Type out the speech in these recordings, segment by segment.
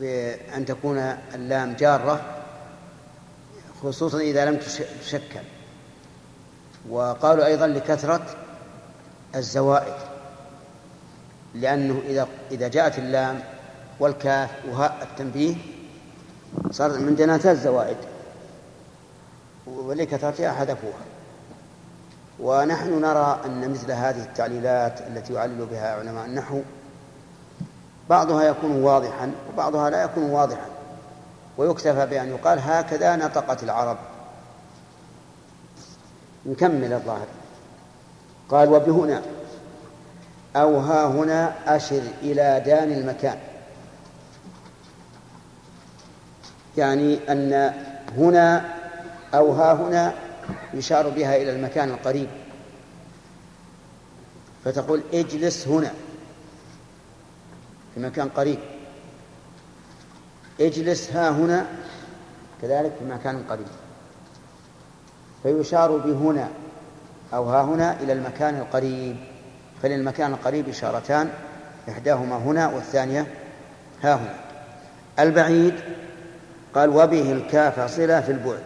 بأن تكون اللام جارة خصوصا إذا لم تشكل. وقالوا أيضا لكثرة الزوائد لأنه إذا إذا جاءت اللام والكاف وهاء التنبيه صارت من ثلاث زوائد. ولكثرتها حذفوها ونحن نرى أن مثل هذه التعليلات التي يعلل بها علماء النحو بعضها يكون واضحا وبعضها لا يكون واضحا. ويكتفى بأن يقال هكذا نطقت العرب. نكمل الظاهر. قال وبهنا. أو ها هنا أشر إلى دان المكان. يعني أن هنا أو ها هنا يشار بها إلى المكان القريب. فتقول اجلس هنا. في مكان قريب. اجلس ها هنا كذلك في مكان قريب. فيشار بهنا أو ها هنا إلى المكان القريب. فللمكان القريب إشارتان إحداهما هنا والثانية ها هنا. البعيد قال وبه الكاف صلة في البعد.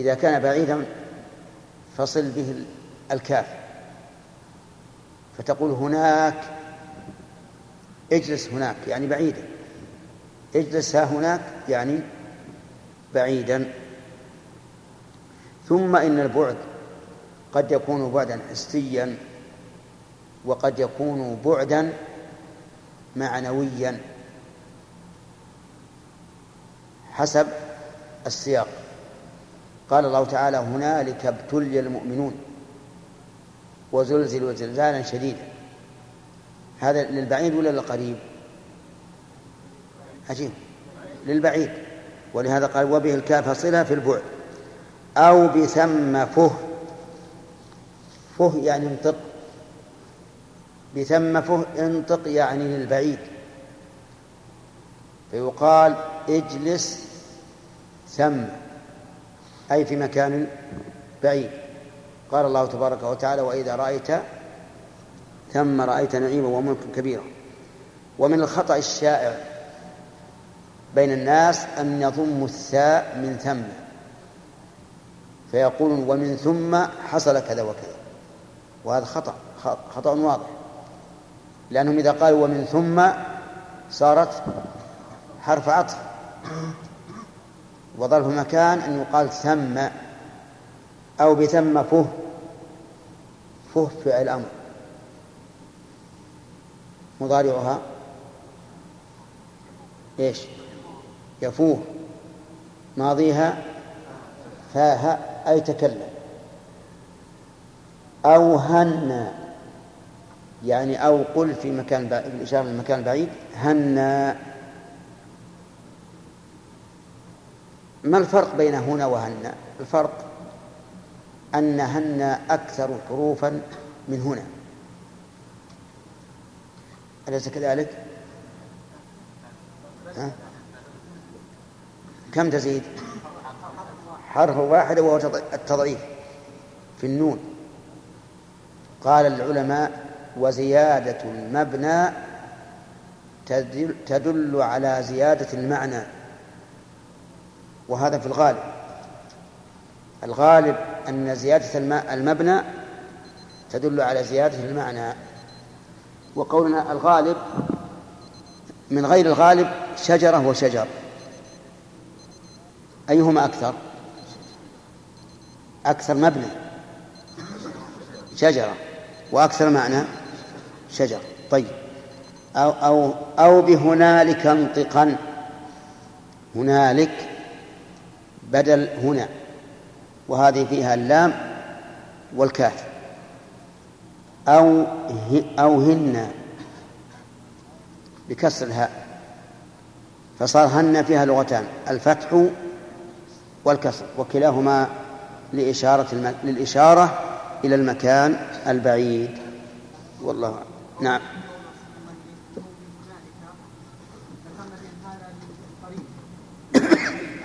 إذا كان بعيدا فصل به الكاف. فتقول هناك اجلس هناك يعني بعيدا. اجلس ها هناك يعني بعيدا. ثم إن البعد قد يكون بعدا حسيا وقد يكون بعدا معنويا حسب السياق. قال الله تعالى هنالك ابتلي المؤمنون وزلزلوا زلزالا شديدا. هذا للبعيد ولا للقريب؟ عجيب. للبعيد. ولهذا قال وبه الكاف صلة في البعد. أو بثم فه. فه يعني انطق. بثم فه انطق يعني للبعيد. فيقال اجلس ثم. أي في مكان بعيد. قال الله تبارك وتعالى وإذا رأيت ثم رأيت نعيما وملكا كبيرا. ومن الخطأ الشائع بين الناس أن يضم الثاء من ثم فيقولون ومن ثم حصل كذا وكذا. وهذا خطأ خطأ واضح. لأنهم إذا قالوا ومن ثم صارت حرف عطف. وظرف مكان أن يقال ثم أو بثم فه فه فعل أمر. مضارعها إيش؟ يفوه. ماضيها فاها أي تكلم. أو هنا يعني أو قل في مكان بالإشارة للمكان البعيد هنا ما الفرق بين هنا وهنا الفرق أن هنا أكثر حروفا من هنا. أليس كذلك؟ ها؟ كم تزيد؟ حرف واحد وهو التضعيف في النون قال العلماء وزيادة المبنى تدل على زيادة المعنى وهذا في الغالب الغالب أن زيادة المبنى تدل على زيادة المعنى وقولنا الغالب من غير الغالب شجرة وشجر. أيهما أكثر؟ أكثر مبنى. شجرة. وأكثر معنى؟ شجر. طيب. أو أو أو بهنالك انطقا هنالك بدل هنا. وهذه فيها اللام والكاف. أو أو هن بكسر الهاء فصار هن فيها لغتان الفتح والكسر وكلاهما لإشارة للإشارة إلى المكان البعيد. والله نعم.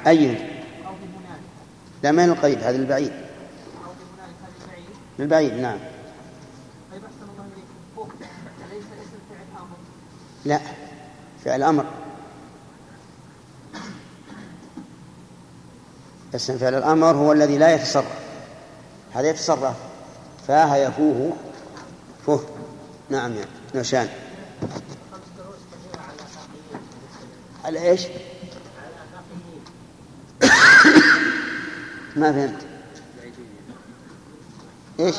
أي لا من القريب هذا البعيد. البعيد نعم. لا فعل أمر. اسم فعل الأمر هو الذي لا يتصرف هذا يتصرف فاه يفوه فه نعم يا نشان على إيش؟ ما فهمت. إيش؟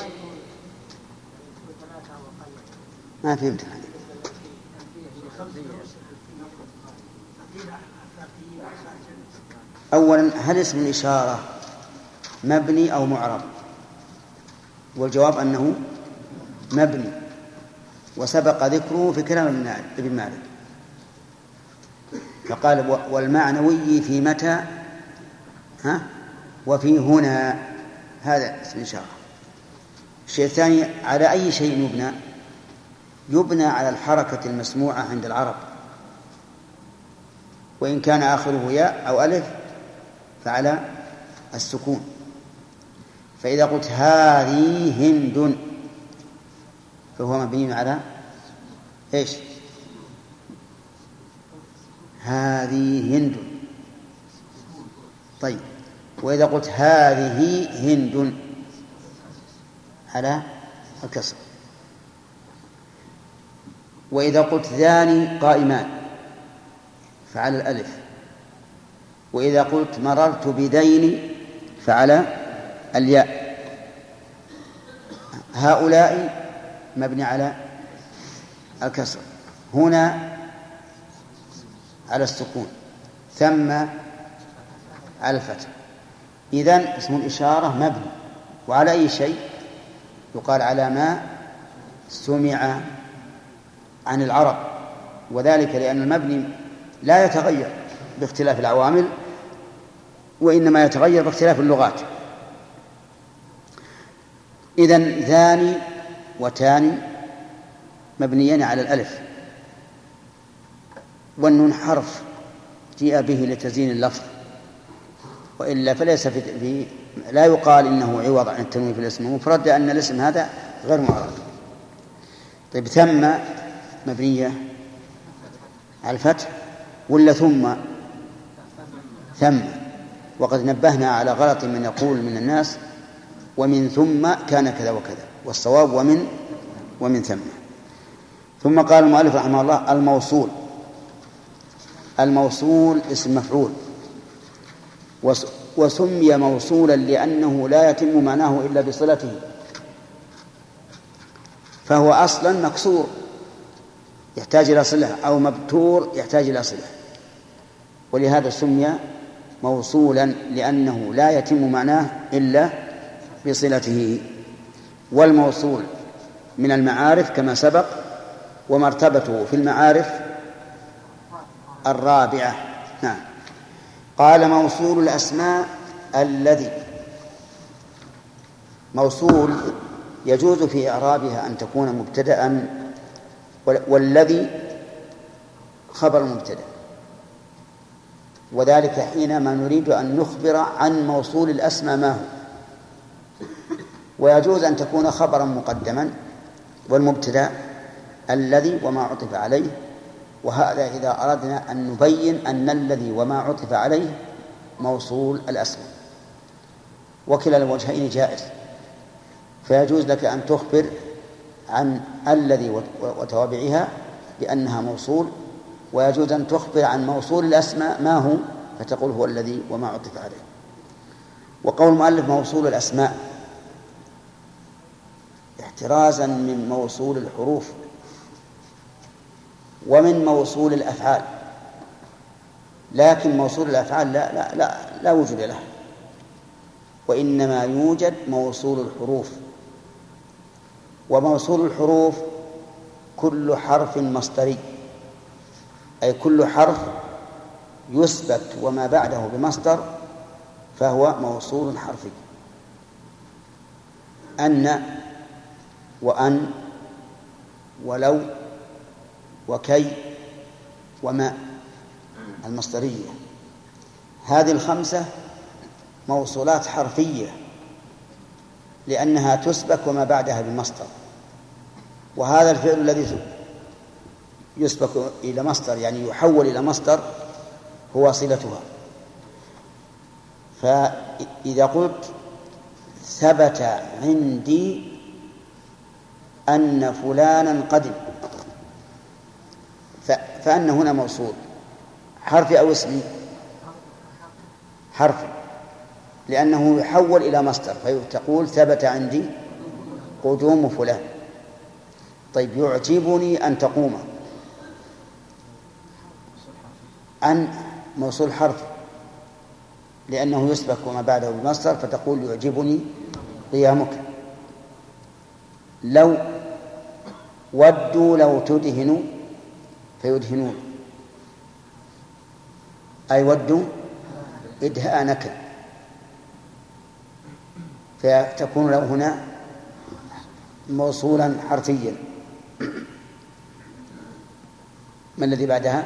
ما فهمت. أولا هل اسم الإشارة مبني أو معرب؟ والجواب أنه مبني. وسبق ذكره في كلام ابن مالك فقال والمعنوي في متى؟ ها؟ وفي هنا. هذا اسم الإشارة. الشيء الثاني على أي شيء يبنى؟ يبنى على الحركة المسموعة عند العرب. وإن كان آخره ياء أو ألف فعلى السكون. فإذا قلت هذه هند فهو مبني على إيش؟ هذه هند. طيب وإذا قلت هذه هند على الكسر. وإذا قلت ذاني قائمان. فعلى الألف. وإذا قلت مررت بدين فعلى الياء. هؤلاء مبني على الكسر. هنا على السكون. ثم على الفتح. إذن اسم الإشارة مبني. وعلى أي شيء؟ يقال على ما سمع عن العرب. وذلك لأن المبني لا يتغير باختلاف العوامل وإنما يتغير باختلاف اللغات. إذن ذاني وتاني مبنيان على الألف والنون حرف جيء به لتزيين اللفظ. وإلا فليس في لا يقال إنه عوض عن التنوين في الاسم المفرد لأن الاسم هذا غير معرف طيب ثم مبنية على الفتح. ولا ثم؟ ثم. وقد نبهنا على غلط من يقول من الناس ومن ثم كان كذا وكذا والصواب ومن ومن ثم. ثم قال المؤلف رحمه الله الموصول. الموصول اسم مفعول. وسمي موصولا لأنه لا يتم معناه إلا بصلته. فهو أصلا مكسور. يحتاج إلى صلة أو مبتور يحتاج إلى صلة. ولهذا سمي موصولا لأنه لا يتم معناه إلا بصلته. والموصول من المعارف كما سبق ومرتبته في المعارف الرابعة. نعم. قال موصول الأسماء الذي موصول يجوز في إعرابها أن تكون مبتدأ والذي خبر مبتدأ وذلك حينما نريد أن نخبر عن موصول الأسماء ما هو. ويجوز أن تكون خبرا مقدما والمبتدأ الذي وما عطف عليه. وهذا إذا أردنا أن نبين أن الذي وما عطف عليه موصول الأسماء وكلا الوجهين جائز. فيجوز لك أن تخبر عن الذي وتوابعها بأنها موصول ويجوز أن تخبر عن موصول الأسماء ما هو فتقول هو الذي وما عطف عليه. وقول المؤلف موصول الأسماء. احترازا من موصول الحروف ومن موصول الأفعال. لكن موصول الأفعال لا لا لا, لا وجود له. وإنما يوجد موصول الحروف. وموصول الحروف كل حرف مصدري أي كل حرف يثبت وما بعده بمصدر فهو موصول حرفي. أن وأن ولو وكي وما المصدرية. هذه الخمسة موصولات حرفية. لأنها تسبك وما بعدها بالمصدر وهذا الفعل الذي يسبك إلى مصدر يعني يحول إلى مصدر هو صلتها. فإذا قلت ثبت عندي أن فلانا قدم فأن هنا موصول. حرفي أو اسمي حرفي لأنه يحول إلى مصدر فتقول ثبت عندي قدوم فلان. طيب يعجبني أن تقوم. أن موصول حرف لأنه يسبق وما بعده بمصدر فتقول يعجبني قيامك. لو ودوا لو تدهنوا فيدهنون. أي ودوا إدهانك. فتكون له هنا موصولا حرفيا. ما الذي بعدها؟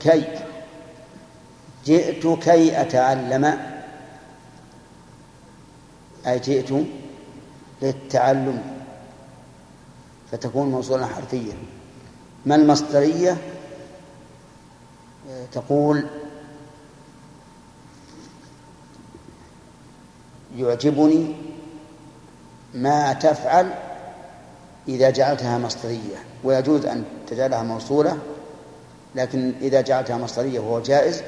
كي. جئت كي أتعلم. أي جئت للتعلم. فتكون موصولا حرفيا. ما المصدرية؟ تقول يعجبني ما تفعل إذا جعلتها مصدرية ويجوز أن تجعلها موصولة لكن إذا جعلتها مصدرية وهو جائز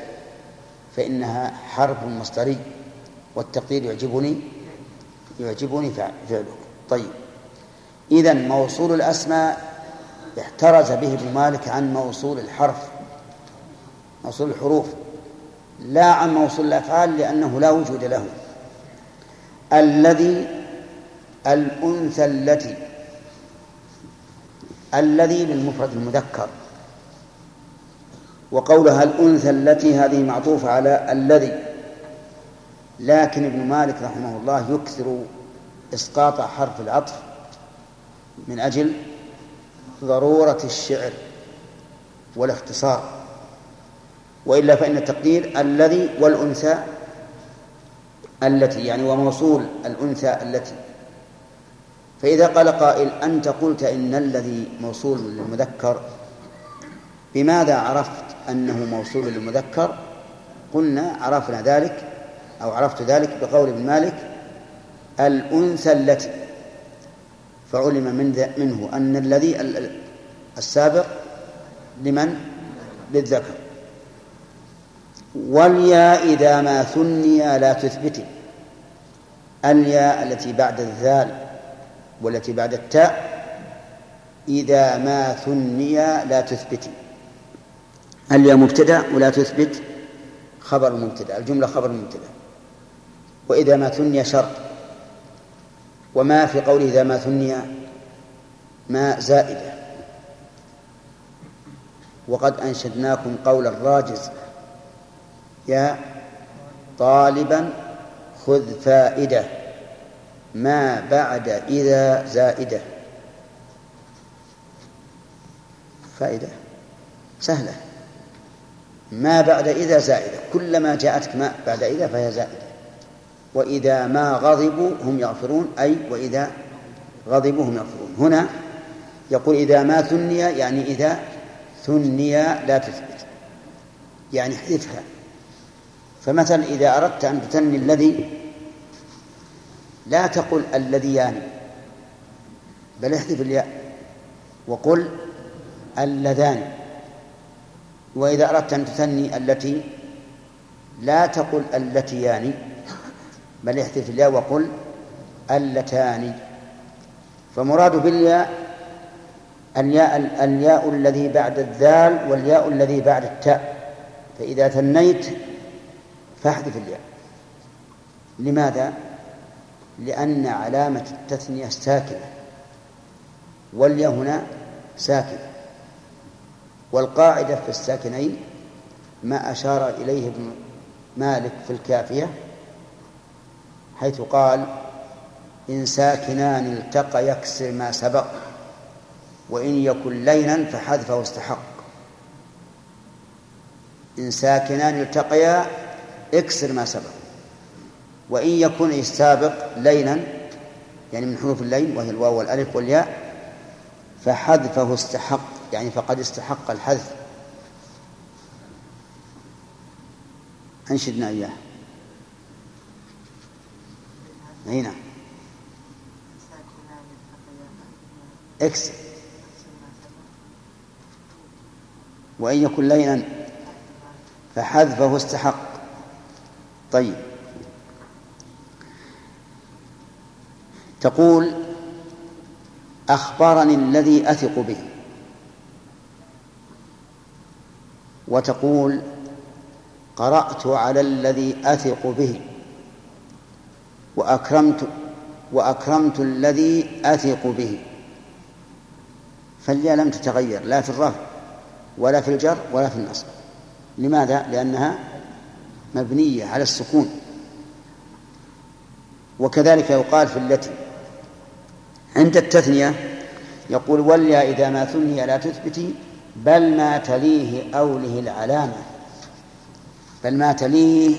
فإنها حرف مصدري والتقدير يعجبني يعجبني فعلك طيب. إذا موصول الأسماء احترز به ابن مالك عن موصول الحرف موصول الحروف لا عن موصول الأفعال لأنه لا وجود له. الذي الأنثى التي الذي للمفرد المذكر. وقولها الأنثى التي هذه معطوفة على الذي. لكن ابن مالك رحمه الله يكثر إسقاط حرف العطف من أجل ضرورة الشعر والاختصار. وإلا فإن التقدير الذي والأنثى التي يعني وموصول الأنثى التي. فإذا قال قائل أنت قلت إن الذي موصول للمذكر؟ بماذا عرفت أنه موصول للمذكر؟ قلنا عرفنا ذلك أو عرفت ذلك بقول ابن مالك الأنثى التي. فعلم من منه أن الذي السابق لمن؟ للذكر. والياء إذا ما ثني لا تثبت. الياء التي بعد الذال والتي بعد التاء إذا ما ثني لا تثبت. الياء مبتدأ ولا تثبت خبر مبتدأ الجملة خبر مبتدأ. وإذا ما ثني شرط وما في قوله إذا ما ثني ما زائدة. وقد أنشدناكم قول الراجز يا طالبا خذ فائدة. ما بعد إذا زائدة. فائدة. سهلة. ما بعد إذا زائدة. كلما جاءتك ما بعد إذا فهي زائدة. وإذا ما غضبوا هم يغفرون أي وإذا غضبوا هم يغفرون. هنا يقول إذا ما ثني يعني إذا ثني لا تثبت. يعني احذفها فمثلا إذا أردت أن تثني الذي لا تقل الذيان بل احذف الياء وقل اللذان. وإذا أردت أن تثني التي لا تقل اللتيان بل احذف الياء وقل اللتان. فمراد بالياء الياء الياء الذي بعد الذال والياء الذي بعد التاء. فإذا ثنيت فاحذف الياء لماذا؟ لأن علامة التثنية ساكنة والياء هنا ساكنة والقاعدة في الساكنين ما أشار إليه ابن مالك في الكافية حيث قال إن ساكنان التقى يكسر ما سبق وإن يكن لينا فحذفه استحق إن ساكنان التقيا اكسر ما سبق. وإن يكن السابق لينا يعني من حروف اللين وهي الواو والألف والياء فحذفه استحق يعني فقد استحق الحذف. أنشدنا إياه. هنا. إكس وإن يكن لينا فحذفه استحق. طيب. تقول أخبرني الذي أثق به. وتقول قرأت على الذي أثق به. وأكرمت وأكرمت الذي أثق به. فالياء لم تتغير لا في الرفع ولا في الجر ولا في النصب. لماذا؟ لأنها مبنية على السكون. وكذلك يقال في التي عند التثنية يقول واليا إذا ما ثني لا تثبتي بل ما تليه أوله العلامة. بل ما تليه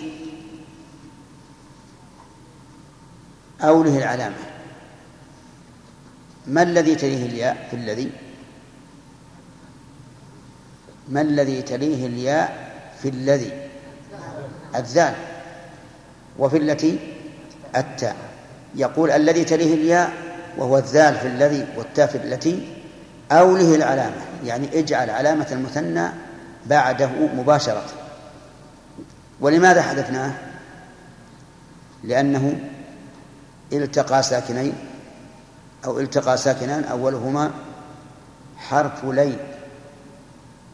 أوله العلامة. ما الذي تليه الياء في الذي؟ ما الذي تليه الياء في الذي؟ الذال وفي التي التاء. يقول الذي تليه الياء وهو الذال في الذي والتاء في التي أوله العلامة. يعني اجعل علامة المثنى بعده مباشرة. ولماذا حذفناه؟ لأنه التقى ساكنين أو التقى ساكنان أولهما حرف لين.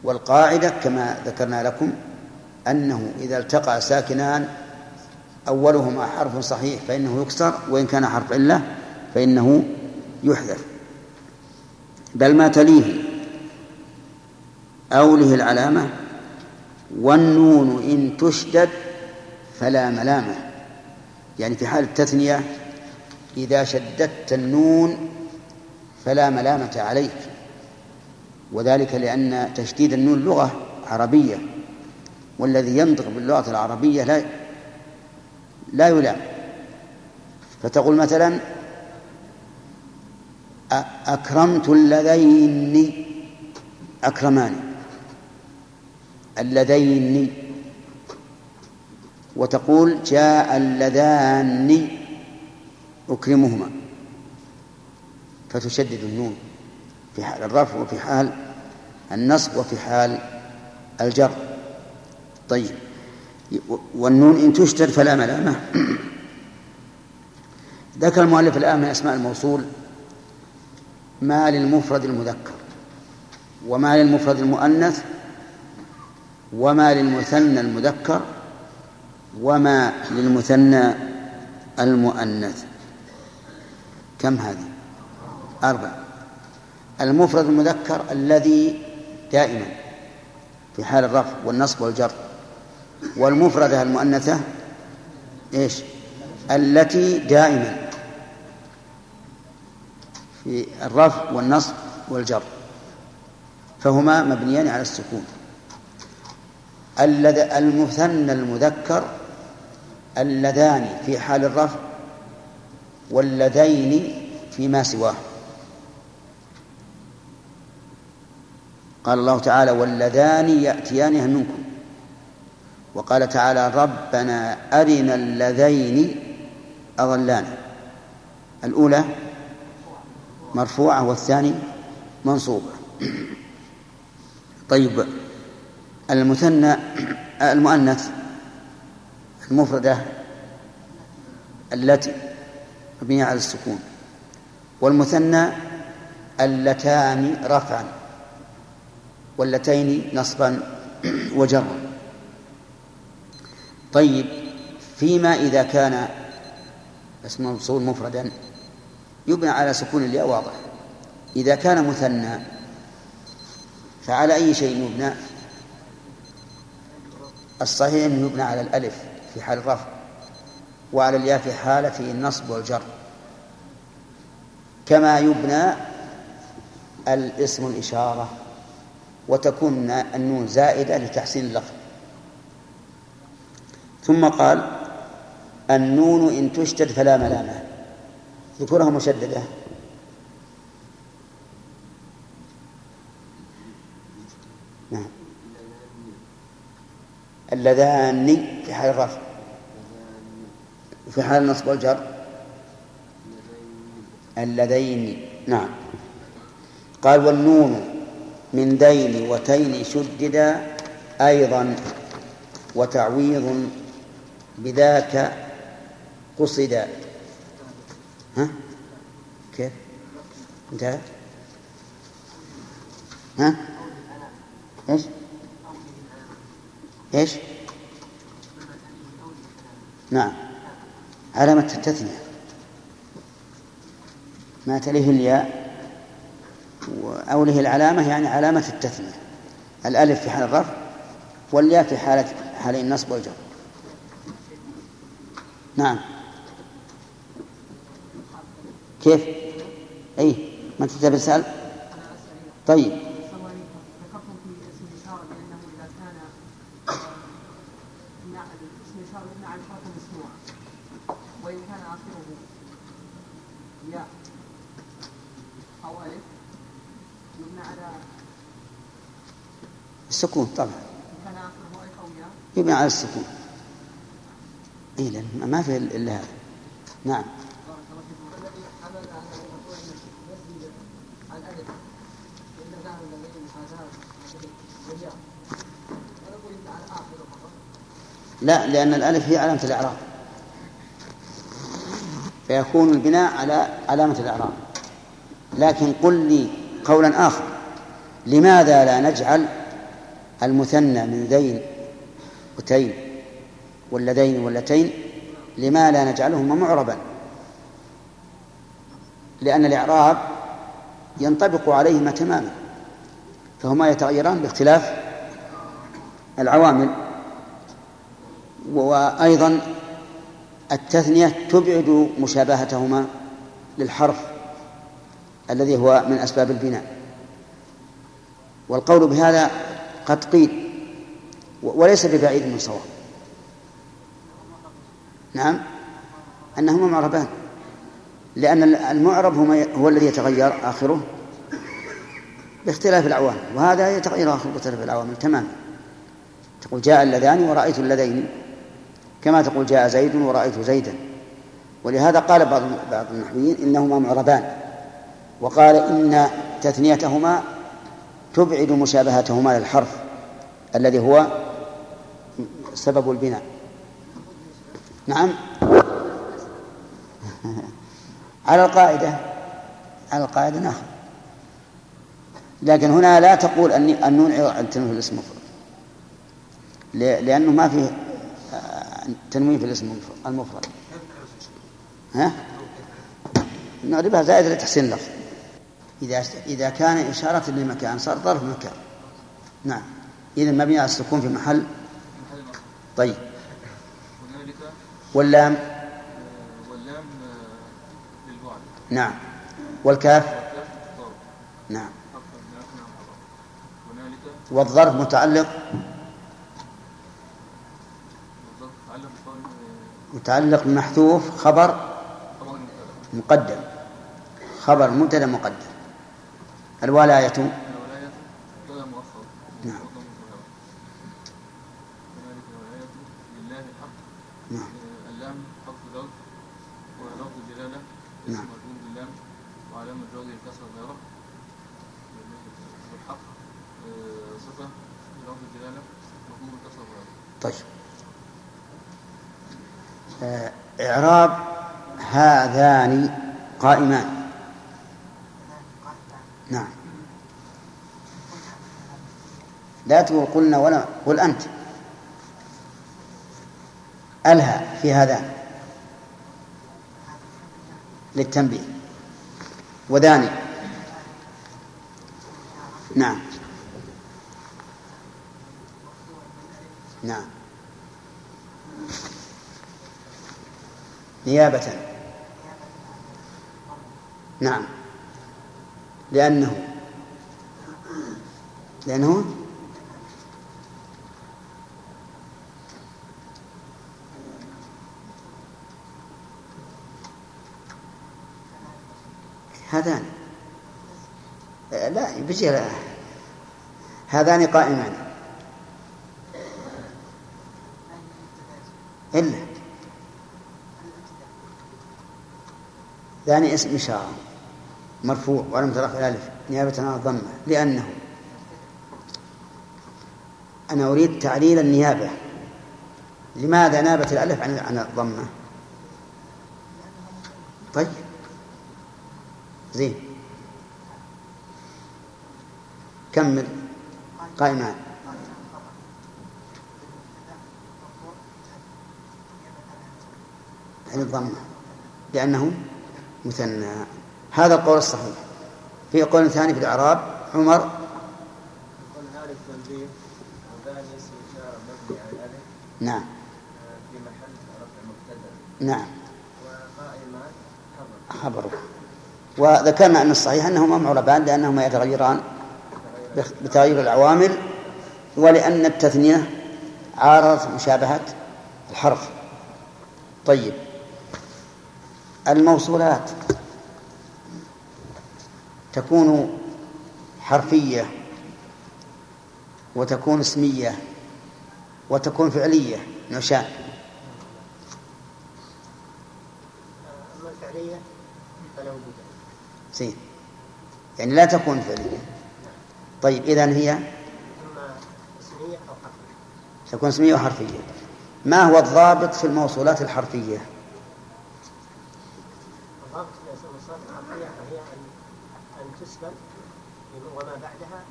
والقاعدة كما ذكرنا لكم أنه إذا التقى ساكنان أولهما حرف صحيح فإنه يكسر وإن كان حرف علة فإنه يحذف. بل ما تليه أوله العلامة والنون إن تشدد فلا ملامة. يعني في حال التثنية إذا شددت النون فلا ملامة عليك. وذلك لأن تشديد النون لغة عربية. والذي ينطق باللغة العربية لا لا يلام. فتقول مثلا أكرمت اللذين أكرمان اللذين. وتقول جاء اللذان أكرمهما. فتشدد النون في حال الرفع وفي حال النصب وفي حال الجر. طيب. والنون إن تشتد فلا ملامة. ذكر المؤلف الآن من أسماء الموصول ما للمفرد المذكر وما للمفرد المؤنث وما للمثنى المذكر وما للمثنى المؤنث. كم هذه؟ أربع المفرد المذكر الذي دائما في حال الرفع والنصب والجر. والمفردة المؤنثة إيش؟ التي دائما في الرفع والنصب والجر فهما مبنيان على السكون. المثنى المذكر اللذان في حال الرفع واللذين فيما سواه. قال الله تعالى واللذان يأتيانها منكم. وقال تعالى ربنا أرنا اللذين أضلانا. الأولى مرفوعة والثاني منصوبة. طيب المثنى المؤنث المفردة التي مبنية على السكون. والمثنى اللتان رفعا واللتين نصبا وجرا. طيب فيما إذا كان اسم الموصول مفردا يبنى على سكون الياء واضح. إذا كان مثنى فعلى أي شيء يبنى؟ الصحيح أنه يبنى على الألف في حال الرفع وعلى الياء في حالة النصب والجر. كما يبنى الاسم الإشارة وتكون النون زائدة لتحسين اللفظ. ثم قال النون إن تشتد فلا ملامة. ذكرها مشددة. نعم. اللذان في حال الرفع. في حال النصب والجر. اللذين. نعم. قال والنون من دين وتين شددا أيضا وتعويض بذاك قصدا ها؟ كيف؟ انتهى ها؟ إيش؟ إيش؟ نعم. علامة التثنية. ما تليه الياء وأوله العلامة يعني علامة التثنية. الألف في حال الرفع والياء في حالة حالي النصب والجر. نعم. كيف؟ أي ما تكتب رسالة طيب. السكون طبعا. ياء يبنى على السكون. اي لأن ما في إلا هذا. نعم. لا لأن الألف هي علامة الإعراب. فيكون البناء على علامة الإعراب. لكن قل لي قولا آخر. لماذا لا نجعل المثنى من ذين وتين؟ واللذين واللتين لما لا نجعلهما معربا لأن الإعراب ينطبق عليهما تماما فهما يتغيران باختلاف العوامل. وأيضا التثنية تبعد مشابهتهما للحرف الذي هو من أسباب البناء. والقول بهذا قد قيل وليس ببعيد من صواب. نعم. أنهما معربان. لأن المعرب هو الذي يتغير آخره باختلاف العوامل وهذا يتغير آخره باختلاف العوامل تماما. تقول جاء اللذان ورأيت اللذين كما تقول جاء زيد ورأيت زيدا. ولهذا قال بعض بعض النحويين إنهما معربان. وقال إن تثنيتهما تبعد مشابهتهما للحرف الذي هو سبب البناء. نعم. على القاعدة. على القاعدة نعم. لكن هنا لا تقول أني النون عن تنوين الاسم المفرد. لأنه ما فيه آه، تنوين في الاسم المفرد. ها؟ نعربها زائد لتحسين اللفظ. إذا إذا كان إشارة لمكان صار ظرف مكان. نعم. إذا مبني على السكون في محل. طيب. واللام؟ واللام للبعد. نعم. والكاف؟ نعم. والظرف متعلق؟ متعلق بمحذوف خبر؟ مقدم. خبر مبتدا مقدم. الولاية نعم نعم نعم باللام وعلامة جوازه الكسر الظاهرة والحق آه، صفة لفظ الجلالة مفهوم الكسر الظاهرة طيب. آه، إعراب هذان قائمان. نعم. لا تقول قلنا ولا قل أنت. ألها في هذان. للتنبيه. وداني نعم. نعم. نيابة. نعم. لأنه. لأنه. هذان. لا بيجي هذان قائمان. إلا. ثاني اسم إشارة. مرفوع. ولم ترفع الألف نيابة عن الضمة. لأنه. أنا أريد تعليل النيابة. لماذا نابت الألف عن عن الضمة؟ طيب. زين. كمل. قائمان عن الضمة لأنه مثنى. هذا القول الصحيح. في قول ثاني في الإعراب عمر. نعم. في محل رفع مبتدأ. نعم. وقائمان خبر وذكرنا أن الصحيح أنهما معربان لأنهما يتغيران بتغير العوامل ولأن التثنية عارضت مشابهة الحرف. طيب. الموصولات تكون حرفية وتكون اسمية وتكون فعلية نشان أما الفعلية فلا وجود زين. يعني لا تكون فعلية. طيب إذا هي تكون اسمية وحرفية. ما هو الضابط في الموصولات الحرفية؟ الضابط في الموصولات الحرفية فهي أن أن تسبب وما بعدها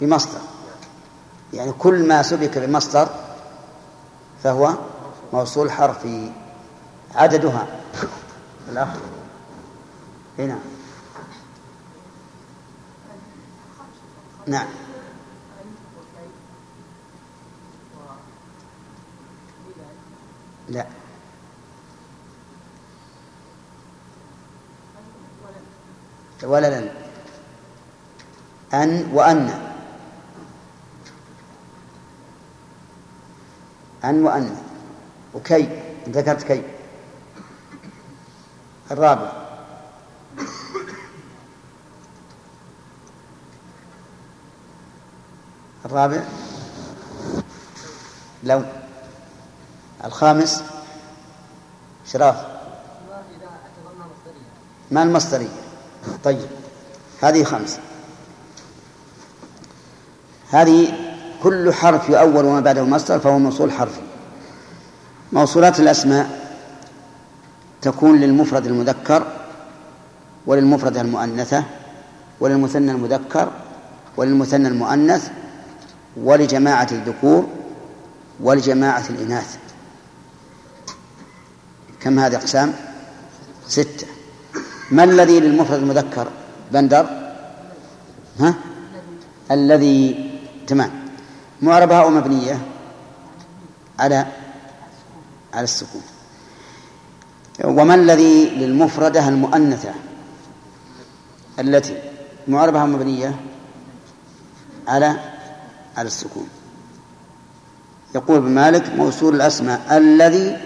بمصدر. يعني كل ما سبك بمصدر فهو موصول حرفي عددها. الأخ. هنا. نعم. لا. ولا لن أن وأن. أن وأن. وكي. ذكرت كي. الرابع. الرابع. لو الخامس. شراف. ما المصدرية. طيب. هذه خمسة. هذه كل حرف يؤول وما بعده مصدر فهو موصول حرفي موصولات الأسماء تكون للمفرد المذكر وللمفردة المؤنثة وللمثنى المذكر وللمثنى المؤنث ولجماعة الذكور ولجماعة الإناث. كم هذه أقسام؟ ستة. ما الذي للمفرد المذكر؟ بندر. ها؟ الذي تمام. معربة مبنية على على السكون. وما الذي للمفردة المؤنثة؟ التي معربة أو مبنية على على السكون. يقول ابن مالك موصول الأسماء الذي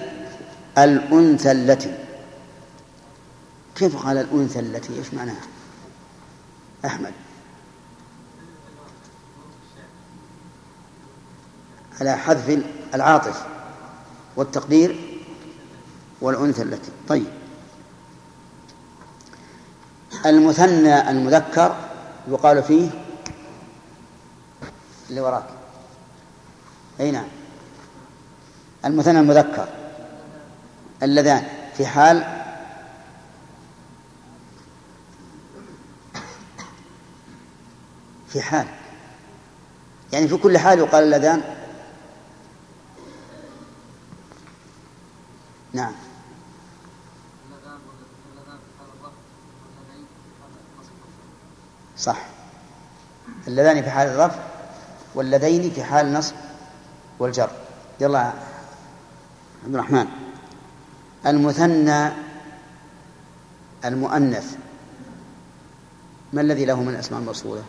الأنثى التي. كيف قال الأنثى التي؟ إيش معناها؟ أحمد. على حذف العاطف والتقدير والأنثى التي طيب. المثنى المذكر يقال فيه اللي وراك. أي نعم. المثنى المذكر اللذان في حال في حال. يعني في كل حال يقال اللذان نعم. صح. اللذان في حال الرفع واللذين في حال النصب والجر. يلا عبد الرحمن. المثنى المؤنث. ما الذي له من الأسماء الموصولة؟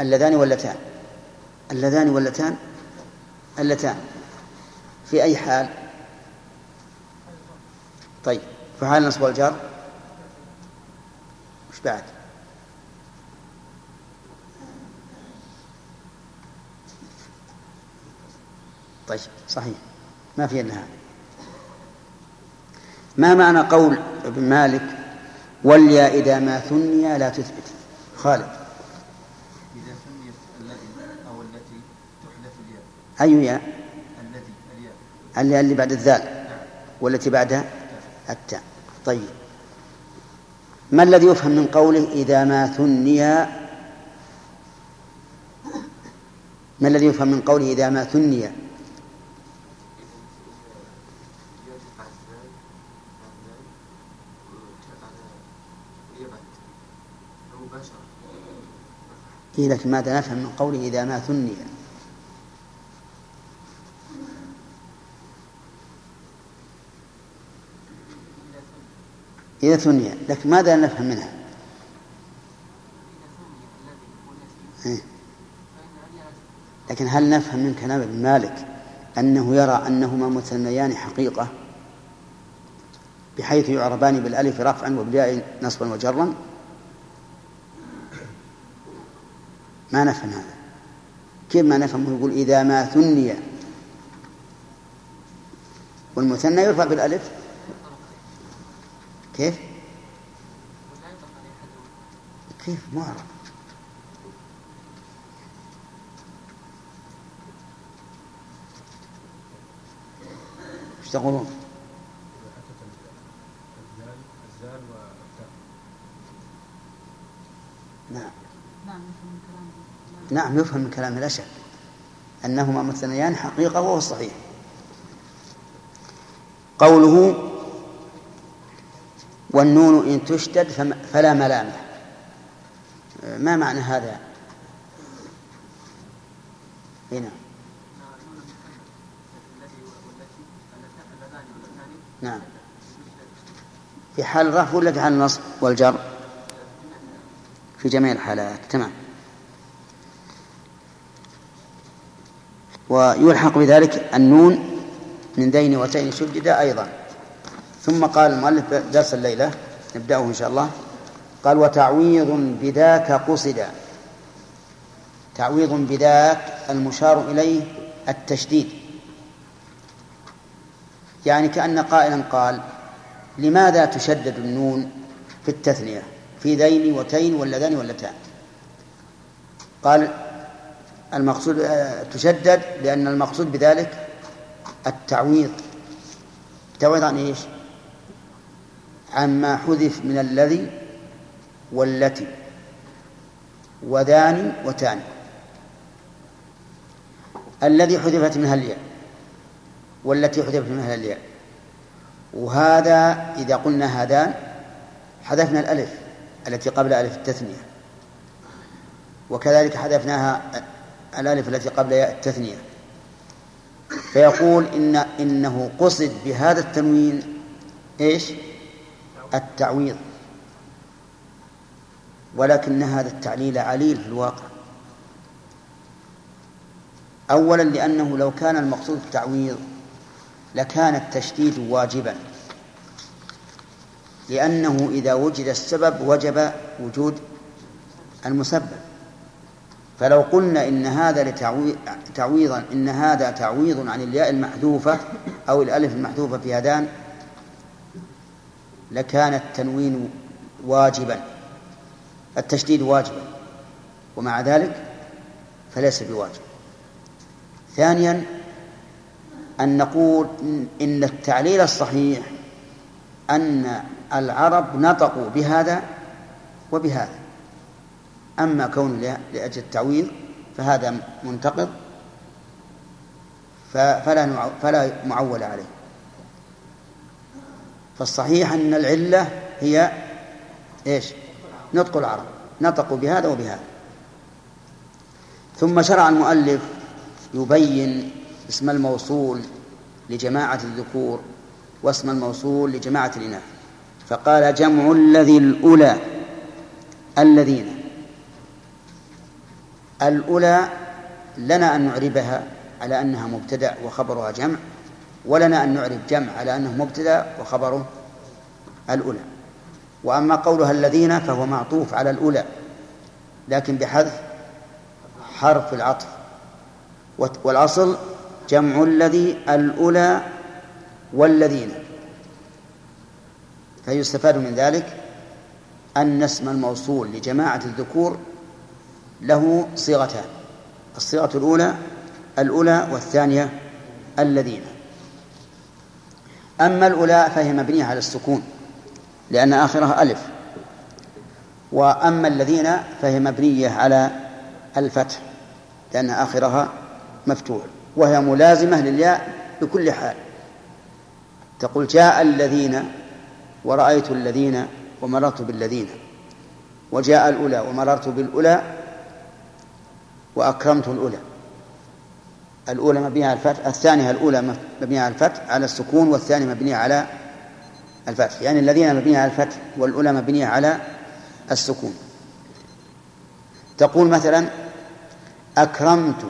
اللذان واللتان. اللذان واللتان. اللتان. في أي حال؟ طيب في حال النصب والجر وش بعد؟ طيب صحيح. ما في إلا هذا. ما معنى قول ابن مالك؟ واليا إذا ما ثني لا تثبت خالد إذا ثنيت الذي أو التي تحذف الياء أي ياء الذي الياء. الياء اللي بعد الذال. والتي بعدها التاء. طيب. ما الذي يفهم من قوله إذا ما ثني؟ ما الذي يفهم من قوله إذا ما ثني؟ إيه لكن ماذا نفهم من قوله إذا ما ثني؟ إذا ثني لكن ماذا نفهم منها؟ إيه؟ لكن هل نفهم من كلام ابن مالك أنه يرى أنهما مثنيان حقيقة؟ بحيث يعربان بالألف رفعا وبالياء نصبا وجرا؟ ما نفهم هذا. كيف ما نفهم؟ يقول إذا ما ثني والمثنى يرفع بالألف؟ كيف؟ كيف؟ معرب إيش تقولون؟ نعم. نعم يفهم من كلام لا شك. أنهما مثنيان حقيقة وهو الصحيح قوله والنون إن تشتد فلا ملامة ما معنى هذا؟ هنا. نعم. في حال الرفع ولا في حال النصب والجر؟ في جميع الحالات. تمام. ويلحق بذلك النون من دين وتين شدد أيضا. ثم قال المؤلف درس الليلة نبدأه إن شاء الله. قال وتعويض بذاك قصد. تعويض بذاك المشار إليه التشديد. يعني كأن قائلا قال لماذا تشدد النون في التثنية في ذين وتين واللذان واللتان قال المقصود آه، تشدد لأن المقصود بذلك التعويض. التعويض عن إيش؟ عما حذف من الذي والتي وذان وتان الذي حذفت منها الياء والتي حذفت منها الياء. وهذا إذا قلنا هذان حذفنا الألف التي قبل ألف التثنية. وكذلك حذفناها الألف التي قبل ياء التثنية. فيقول إن إنه قصد بهذا التنوين إيش؟ التعويض. ولكن هذا التعليل عليل في الواقع. أولا لأنه لو كان المقصود التعويض لكان التشديد واجبا. لأنه إذا وجد السبب وجب وجود المسبب. فلو قلنا إن هذا تعويضا إن هذا تعويض عن الياء المحذوفة أو الألف المحذوفة في هذان لكان التنوين واجبا التشديد واجبا ومع ذلك فليس بواجب. ثانيا أن نقول إن التعليل الصحيح أن العرب نطقوا بهذا وبهذا. أما كون لأجل التعويض فهذا منتقض فلا فلا معول عليه. فالصحيح أن العلة هي إيش؟ نطق العرب. نطقوا بهذا وبهذا. ثم شرع المؤلف يبين اسم الموصول لجماعة الذكور واسم الموصول لجماعة الإناث. فقال جمع الذي الأولى الذين. الأولى لنا أن نعربها على أنها مبتدأ وخبرها جمع. ولنا أن نعرب جمع على أنه مبتدأ وخبره الأولى. وأما قولها الذين فهو معطوف على الأولى لكن بحذف حرف العطف. والأصل جمع الذي الأولى والذين. فيستفاد من ذلك أن اسم الموصول لجماعة الذكور له صيغتان الصيغة الأولى الأولى والثانية الذين. أما الأولى فهي مبنية على السكون لأن آخرها ألف. وأما الذين فهي مبنية على الفتح لأن آخرها مفتوح. وهي ملازمة للياء بكل حال. تقول جاء الذين ورأيت الذين ومررت بالذين. وجاء الأولى ومررت بالأولى وأكرمت الأولى. الأولى مبنية على الفتح الثانية الأولى مبنية على الفتح على السكون والثانية مبنية على الفتح. يعني الذين مبنية على الفتح والأولى مبنية على السكون. تقول مثلا أكرمت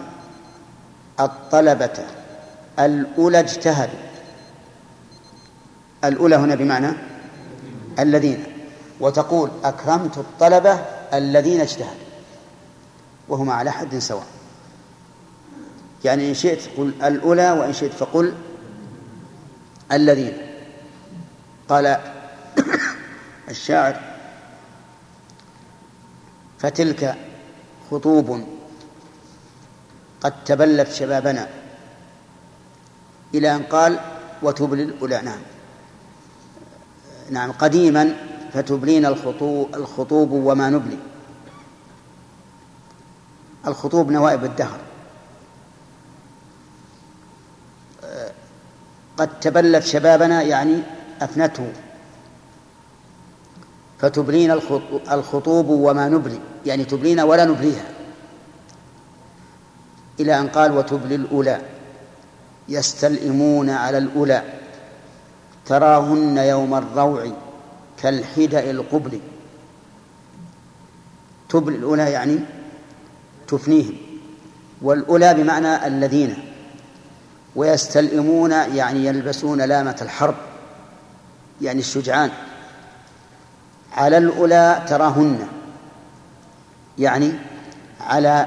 الطلبة الأولى اجتهدوا. الأولى هنا بمعنى الذين. وتقول أكرمت الطلبة الذين اجتهدوا. وهما على حد سواء. يعني إن شئت قل الأولى وإن شئت فقل الذين. قال الشاعر فتلك خطوب قد تبلت شبابنا إلى أن قال وتبلي الأولى. نعم. نعم قديما فتبلين الخطوب, الخطوب وما نبلي. الخطوب نوائب الدهر. قد تبلت شبابنا يعني أفنته. فتبلين الخطوب وما نبلي يعني تبلين ولا نبليها. إلى أن قال وتبلي الأولى. يستلئمون على الأولى. تراهن يوم الروع كالحدأ القبل. تبلي الأولى يعني تفنيهم. والأولى بمعنى الذين. ويستلئمون يعني يلبسون لامة الحرب يعني الشجعان. على الأولى تراهن يعني على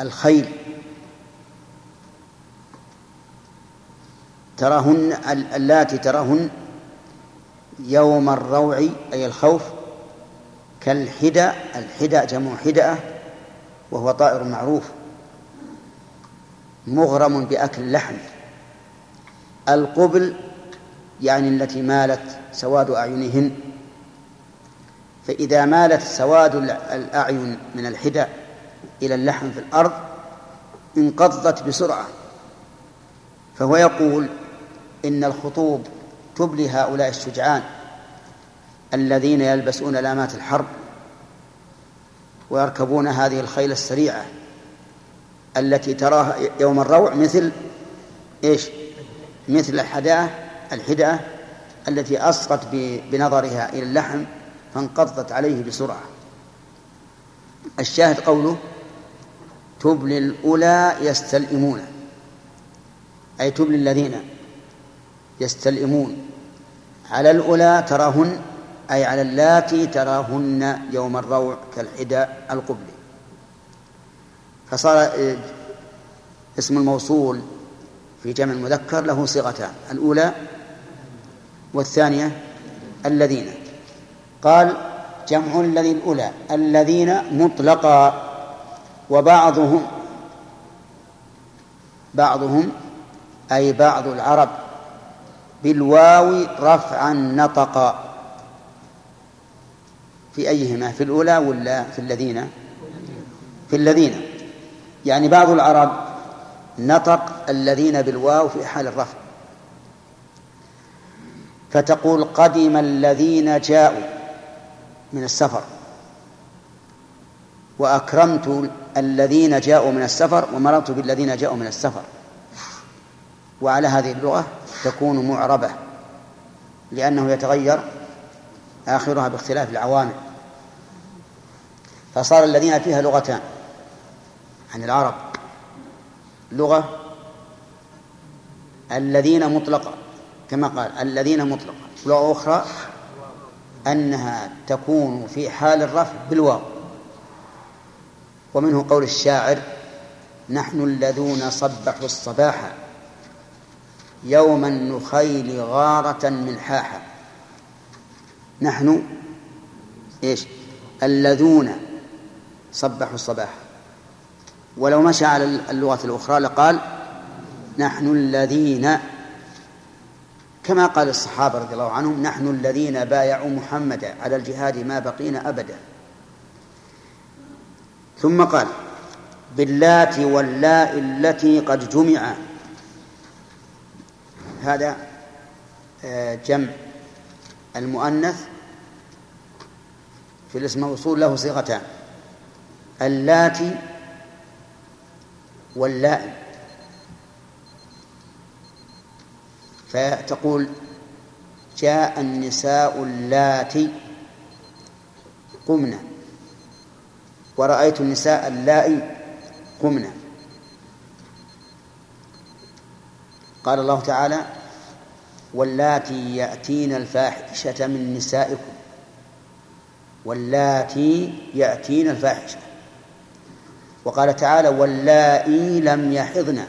الخيل. تراهن اللاتي تراهن يوم الروع أي الخوف كالحدى الحدى جمع حدأة وهو طائر معروف مغرم بأكل اللحم. القبل يعني التي مالت سواد أعينهن فإذا مالت سواد الأعين من الحدى إلى اللحم في الأرض انقضت بسرعة فهو يقول إن الخطوب تبلي هؤلاء الشجعان الذين يلبسون لامات الحرب ويركبون هذه الخيل السريعة التي تراها يوم الروع مثل إيش؟ مثل الحداة الحداة التي أسقط بنظرها إلى اللحم فانقضت عليه بسرعة. الشاهد قوله تبلي الأولى يستلئمون. أي تبلي الذين يستلئمون. على الأولى تراهن أي على اللاتي تراهن يوم الروع كالحداء القبلي. فصار اسم الموصول في جمع المذكر له صيغتان الأولى والثانية الذين. قال جمع الذي الأولى الذين مطلقا وبعضهم بعضهم أي بعض العرب بالواو رفعا نطقا. في أيهما؟ في الأولى ولا في الذين؟ في الذين. يعني بعض العرب نطق الذين بالواو في حال الرفع. فتقول قدم الذين جاءوا من السفر. وأكرمت الذين جاءوا من السفر ومررت بالذين جاءوا من السفر. وعلى هذه اللغة تكون معربة لأنه يتغير آخرها باختلاف العوامل. فصار الذين فيها لغتان عن العرب لغة الذين مطلقة كما قال الذين مطلقة. لغة أخرى أنها تكون في حال الرفع بالواو. ومنه قول الشاعر نحن الذين صبحوا الصباح يوم النخيل غارة ملحاحا نحن إيش؟ الذون صبحوا الصباح. ولو مشى على اللغة الأخرى لقال نحن الذين كما قال الصحابة رضي الله عنهم نحن الذين بايعوا محمدا على الجهاد ما بقينا أبدا. ثم قال باللات واللاء التي قد جمع. هذا آه، جمع المؤنث في الاسم الموصول له صيغتان. اللاتي واللائي فتقول جاء النساء اللاتي قمنا ورأيت النساء اللائي قمنا قال الله تعالى واللاتي يأتين الفاحشة من نسائكم. واللاتي يأتين الفاحشة. وقال تعالى واللائي لم يحضن.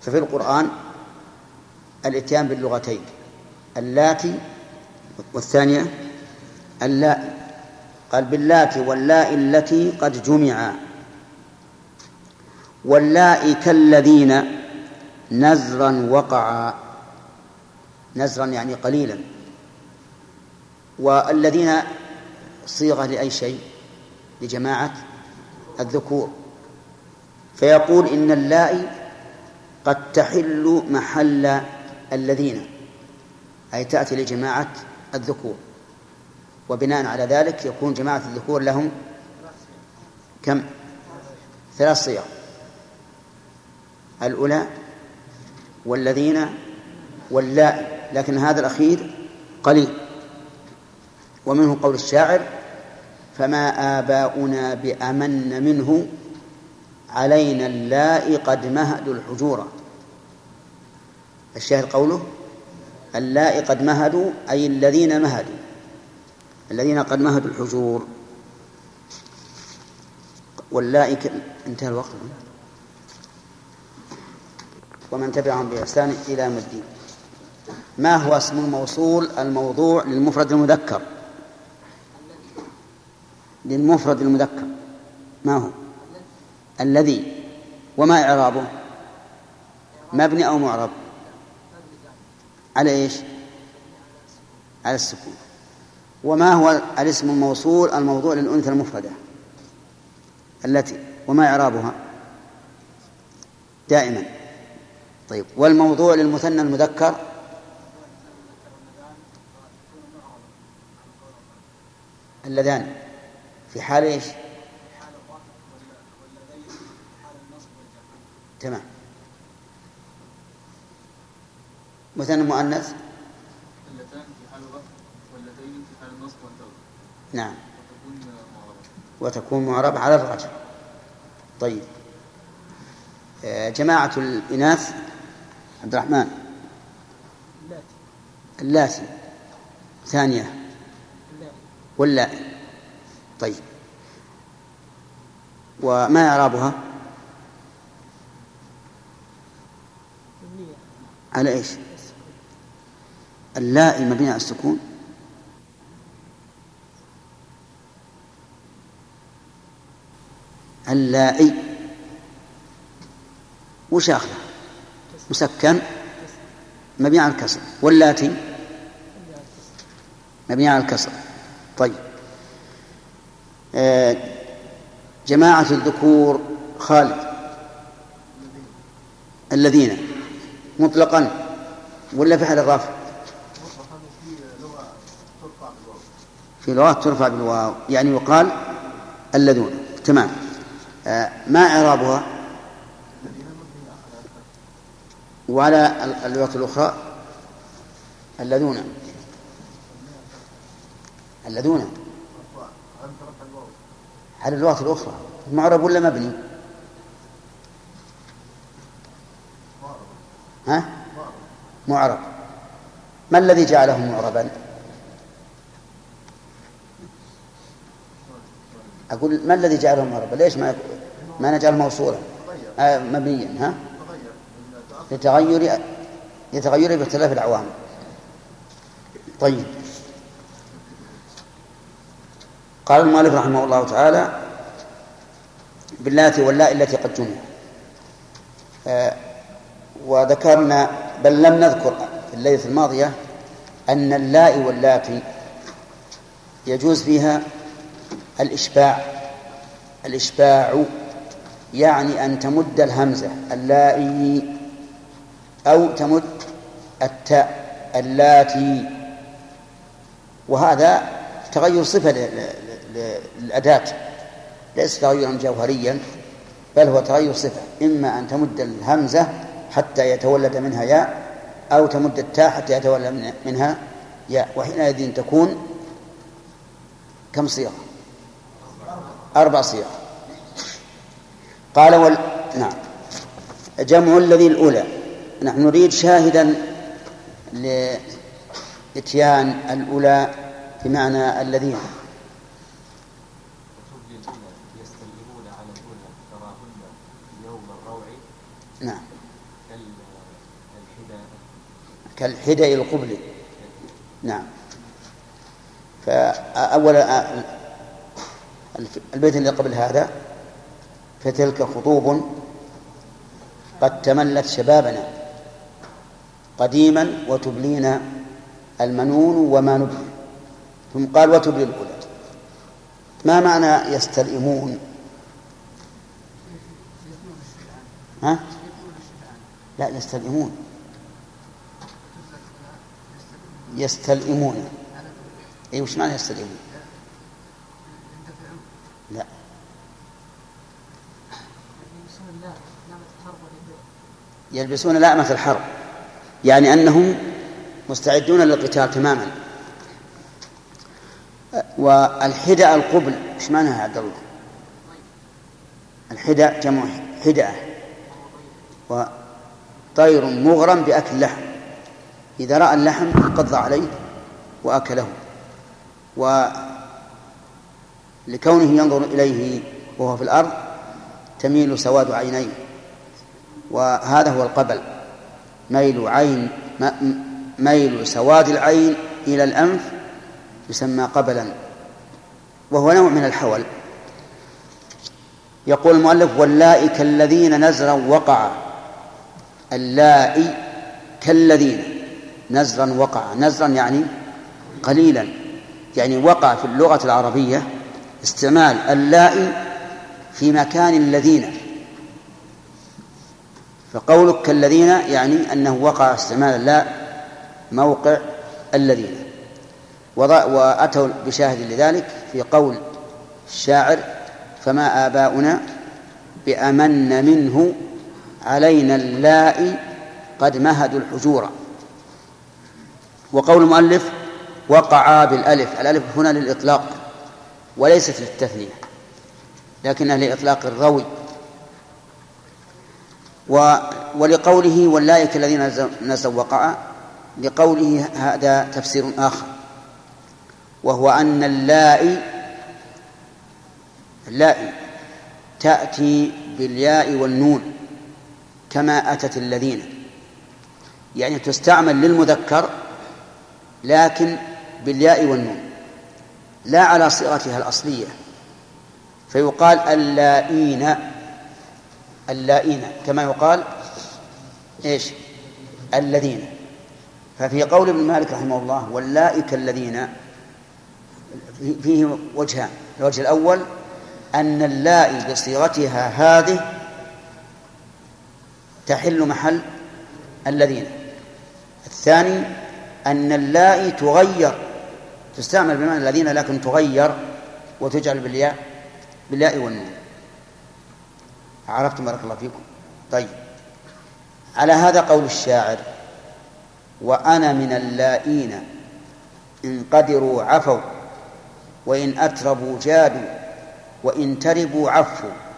ففي القرآن الاتيان باللغتين اللاتي والثانية اللائي. قال باللاتي واللائي التي قد جمعا واللائي كالذين نزرا وقعا. نزرا يعني قليلا. والذين صيغة لأي شيء؟ لجماعة. الذكور. فيقول إن اللائي قد تحل محل الذين أي تأتي لجماعة الذكور. وبناء على ذلك يكون جماعة الذكور لهم كم؟ ثلاث صيغ. الأولى والذين واللائي لكن هذا الأخير قليل. ومنه قول الشاعر فما آباؤنا بأمن منه علينا اللائي قد مهدوا الحجورا الشاهد قوله اللائي قد مهدوا أي الذين مهدوا الذين قد مهدوا الحجور. واللائي انتهى الوقت. ومن تبعهم بإحسان إلى الدين. ما هو اسم الموصول الموضوع للمفرد المذكر؟ للمفرد المذكر. ما هو؟ الذي. وما إعرابه؟ مبني أو معرب؟ على إيش؟ على السكون. وما هو الاسم الموصول الموضوع للأنثى المفردة؟ التي. وما إعرابها؟ دائما. طيب. والموضوع للمثنى المذكر؟ اللذان. في حال إيش؟ تمام. مثنى مؤنث؟ اللتان في حال الرفع واللتين في حال النصب والجر نعم. وتكون معربة. وتكون معربة على الرجل. طيب. آه، جماعة الإناث عبد الرحمن. اللاتي. ثانية. واللائي. طيب. وما إعرابها؟ على إيش؟ اللائي مبني على السكون. اللائي. وش آخره مسكن. مبني على الكسر. واللاتي؟ مبني على الكسر. طيب. جماعة الذكور خالد. الذين؟ مطلقا. ولا في حال الرفع في لغات ترفع بالواو. يعني يقال الذون تمام. آه ما إعرابها؟ وعلى اللغة الأخرى الذون الذون على اللغات الأخرى. معرب ولا مبني؟ ها؟ معرب. ما الذي جعله معربا؟ أقول ما الذي جعله معربا؟ ليش ما ما نجعله موصولا. آه مبنيا ها؟ لتغير يتغير باختلاف العوامل طيب. قال المؤلف رحمه الله تعالى باللات واللاء التي قد جمع. آه وذكرنا بل لم نذكر في الليلة الماضية أن اللاء واللاتي يجوز فيها الإشباع. الإشباع يعني أن تمد الهمزة اللائي أو تمد التاء اللاتي. وهذا تغير صفة للأداة. ليس تغيرا جوهريا بل هو تغير صفة. إما أن تمد الهمزة حتى يتولد منها ياء أو تمد التاء حتى يتولد منها ياء. وحينئذ تكون كم صيغة؟ أربع صيغ قال وال... نعم. جمع الذي الأولى. نحن نريد شاهدا لإتيان الأولى بمعنى الذين. نعم. كالحدى القبل نعم. فأول البيت اللي قبل هذا فتلك خطوب قد تملت شبابنا قديما وتبلينا المنون وما نبلي. ثم قال وتبلي الأولى. ما معنى يستلئمون؟ ها؟ لا يستلئمون. يستلئمون. اي وش معنى يستلئمون؟ لا. يلبسون لأمة الحرب. يعني أنهم مستعدون للقتال تماما. والحدأ القبل إيش معناها يا عبد الله؟ الحدأ جمع حدأة. وطير مغرم بأكل اللحم إذا رأى اللحم انقض عليه وأكله. ولكونه ينظر إليه وهو في الأرض تميل سواد عينيه. وهذا هو القبل. ميل عين ميل سواد العين إلى الأنف يسمى قبلا. وهو نوع من الحول. يقول المؤلف واللائي كالذين نزرا وقع اللائي كالذين نزرا وقع نزرا يعني قليلا يعني وقع في اللغة العربية استعمال اللائي في مكان الذين. فقولك كالذين يعني أنه وقع استعمال اللاء موقع الذين. وأتوا بشاهد لذلك في قول الشاعر فما آباؤنا بأمن منه علينا اللائي قد مهدوا الحجور. وقول المؤلف وقع بالألف الألف هنا للإطلاق وليست للتثنية لكنها لإطلاق الروي. ولقوله واللائك الذين نزل وقع لقوله هذا تفسير آخر. وهو أن اللائي اللائي تأتي بالياء والنون. كما أتت الذين. يعني تستعمل للمذكر لكن بالياء والنون لا على صيغتها الأصلية. فيقال اللائين اللائين كما يقال إيش؟ الذين. ففي قول ابن مالك رحمه الله واللائك الذين فيه وجهان. الوجه الأول أن اللائي بصيغتها هذه تحل محل الذين. الثاني أن اللائي تغير تستعمل بمعنى الذين لكن تغير وتجعل بالياء بالياء والنون. عرفتم بارك الله فيكم؟ طيب. على هذا قول الشاعر وأنا من اللائين إن قدروا عفوا وإن أتربوا جادوا وإن تربوا عفوا.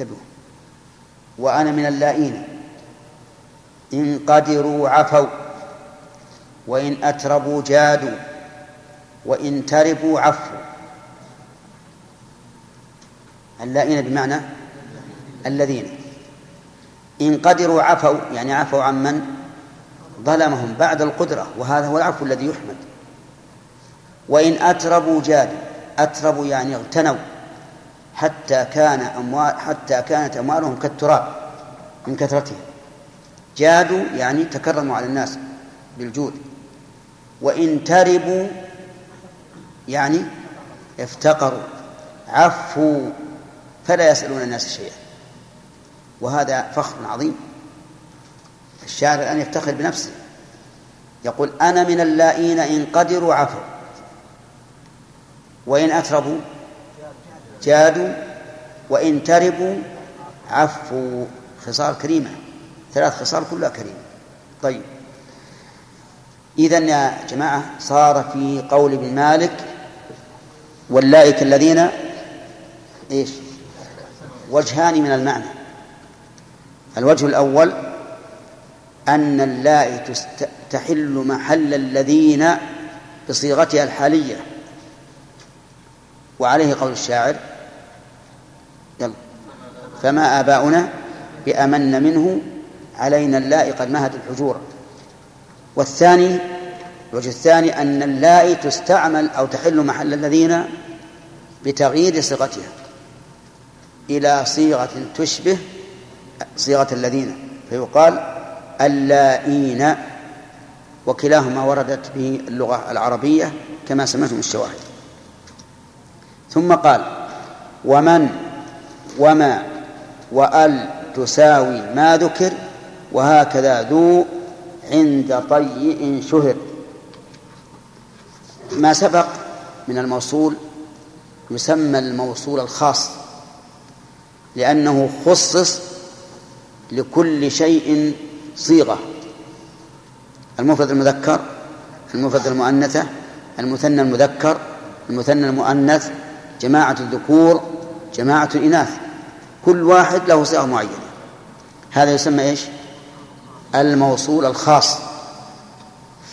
انتبهوا وأنا من اللائين. إن قدروا عفوا وإن أتربوا جادوا وإن تربوا عفوا. اللائين بمعنى الذين. إن قدروا عفوا يعني عفوا عن من؟ ظلمهم بعد القدرة وهذا هو العفو الذي يحمد. وإن أتربوا جادوا أتربوا يعني اغتنوا. حتى كان أموال حتى كانت أموالهم كالتراب من كثرتها. جادوا يعني تكرموا على الناس بالجود. وإن تربوا يعني افتقروا عفوا فلا يسألون الناس شيئا. وهذا فخر عظيم. الشاعر الآن يفتخر بنفسه. يقول أنا من اللائين إن قدروا عفوا. وإن أتربوا جادوا وإن تربوا عفوا. خصال كريمة. ثلاث خصال كلها كريمة. طيب. إذا يا جماعة صار في قول ابن مالك واللائك الذين إيش؟ وجهان من المعنى. الوجه الأول أن اللائي تحل محل الذين بصيغتها الحالية. وعليه قول الشاعر يلا. فما آباؤنا بأمن منه علينا اللائي قد مهد الحجور. والثاني الوجه الثاني أن اللائي تستعمل أو تحل محل الذين بتغيير صيغتها إلى صيغة تشبه صيغة الذين. فيقال اللائين وكلاهما وردت به اللغة العربية كما سمعتم الشواهد. ثم قال ومن وما وأل تساوي ما ذكر وهكذا ذو عند طيء شهر. ما سبق من الموصول يسمى الموصول الخاص لأنه خصص لكل شيء صيغة. المفرد المذكر المفرد المؤنثة المثنى المذكر المثنى المؤنث جماعة الذكور جماعة الإناث كل واحد له صيغة معينة. هذا يسمى إيش؟ الموصول الخاص.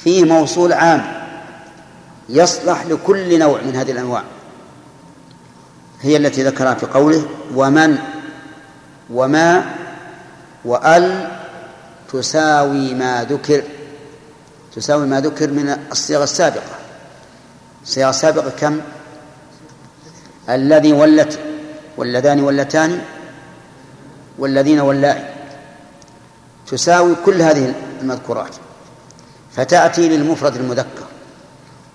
فيه موصول عام يصلح لكل نوع من هذه الأنواع. هي التي ذكرها في قوله ومن وما وأل تساوي ما ذكر. تساوي ما ذكر من الصيغ السابقة. الصيغ السابقة كم؟ الذي ولت واللذان ولتان والذين واللائي تساوي كل هذه المذكورات. فتأتي للمفرد المذكر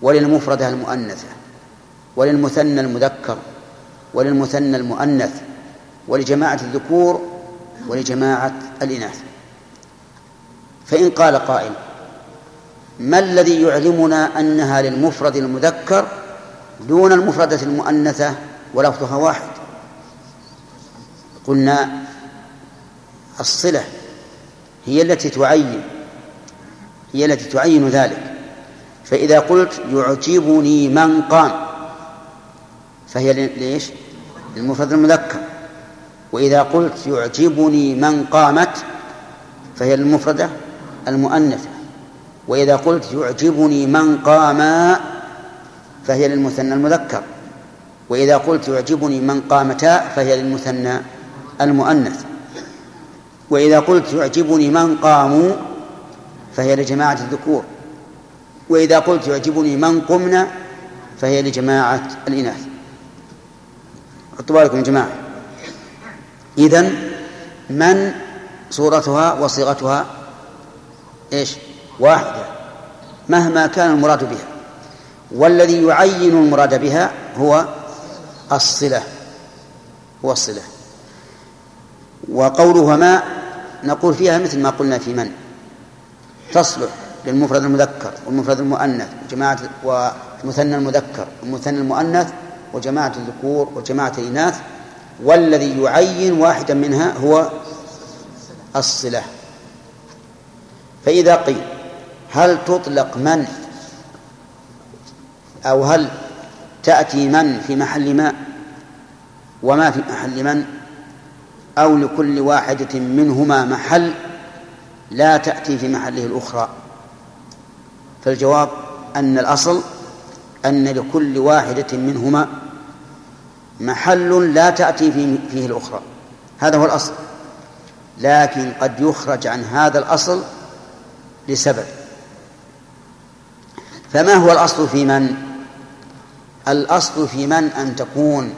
وللمفردة المؤنثة وللمثنى المذكر وللمثنى المؤنث ولجماعة الذكور ولجماعة الإناث. فإن قال قائل ما الذي يعلمنا أنها للمفرد المذكر دون المفردة المؤنثة ولفظها واحد. قلنا الصلة هي التي تعين هي التي تعين ذلك. فإذا قلت يعجبني من قام فهي ليش؟ للمفرد المذكر. وإذا قلت يعجبني من قامت فهي المفردة المؤنثة. وإذا قلت يعجبني من قام فهي للمثنى المذكر. وإذا قلت يعجبني من قامتا فهي للمثنى المؤنث. وإذا قلت يعجبني من قاموا فهي لجماعة الذكور. وإذا قلت يعجبني من قمنا فهي لجماعة الإناث. حطوا بالكم يا جماعة. إذن من صورتها وصيغتها إيش؟ واحدة. مهما كان المراد بها. والذي يعين المراد بها هو الصلة هو الصلة. وقوله ما نقول فيها مثل ما قلنا في من؟ تصلح للمفرد المذكر والمفرد المؤنث وجماعة والمثنى المذكر والمثنى المؤنث وجماعة الذكور وجماعة الإناث. والذي يعين واحدا منها هو الصلة. فإذا قيل هل تطلق من؟ أو هل تأتي من في محل ما وما في محل من أو لكل واحدة منهما محل لا تأتي في محله الأخرى؟ فالجواب أن الأصل أن لكل واحدة منهما محل لا تأتي فيه الأخرى. هذا هو الأصل. لكن قد يخرج عن هذا الأصل لسبب. فما هو الأصل في من؟ الأصل في من أن تكون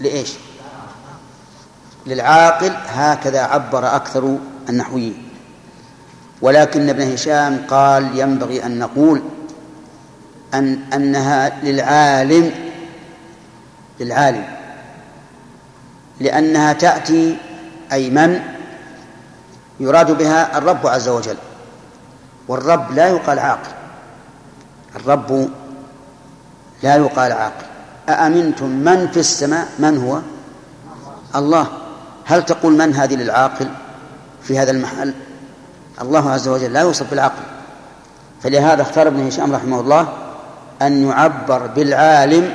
لإيش؟ للعاقل هكذا عبر أكثر النحويين. ولكن ابن هشام قال ينبغي أن نقول أن أنها للعالم للعالم. لأنها تأتي أي من؟ يراد بها الرب عز وجل. والرب لا يقال عاقل. الرب لا يقال عاقل. أأمنتم من في السماء؟ من هو؟ الله. هل تقول من هذه للعاقل في هذا المحل؟ الله عز وجل لا يوصف بالعقل. فلهذا اختار ابن هشام رحمه الله أن يعبر بالعالم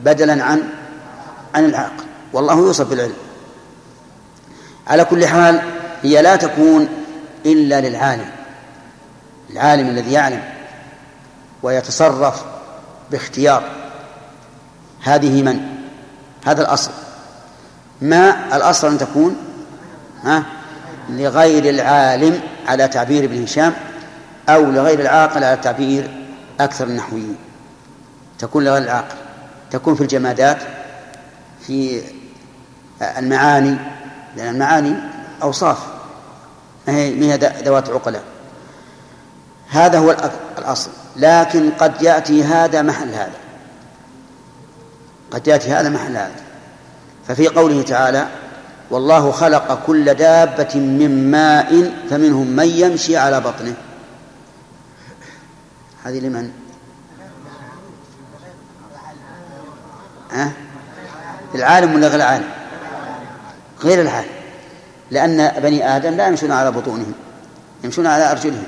بدلا عن عن العاقل. والله يوصف بالعلم. على كل حال هي لا تكون إلا للعالم. العالم الذي يعلم ويتصرف باختيار. هذه من؟ هذا الأصل. ما الأصل أن تكون؟ ها؟ لغير العالم على تعبير ابن هشام أو لغير العاقل على تعبير أكثر النحويين. تكون لغير العاقل. تكون في الجمادات في المعاني لأن المعاني أوصاف. ما هي ذوات عقلاء؟ هذا هو الأصل لكن قد يأتي هذا محل هذا قد يأتي هذا محل هذا ففي قوله تعالى والله خلق كل دابة من ماء فمنهم من يمشي على بطنه هذه لمن؟ ها؟ العالم ولا غير العالم؟ غير العالم لأن بني آدم لا يمشون على بطونهم يمشون على أرجلهم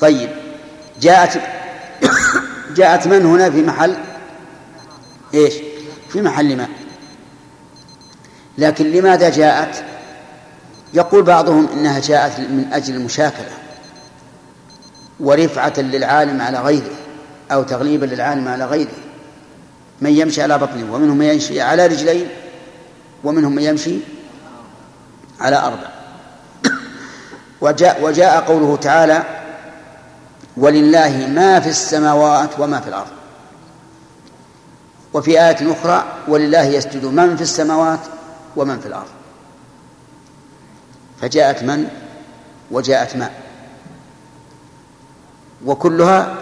طيب. جاءت جاءت من هنا في محل؟ إيش؟ في محل ماء لكن لماذا جاءت؟ يقول بعضهم إنها جاءت من أجل المشاكلة ورفعة للعالم على غيره أو تغليبا للعالم على غيره. من يمشي على بطنه ومنهم من يمشي على رجلين ومنهم من يمشي على أربع. وجاء وجاء قوله تعالى ولله ما في السماوات وما في الأرض. وفي آية أخرى ولله يسجد من في السماوات ومن في الأرض. فجاءت من؟ وجاءت ما؟ وكلها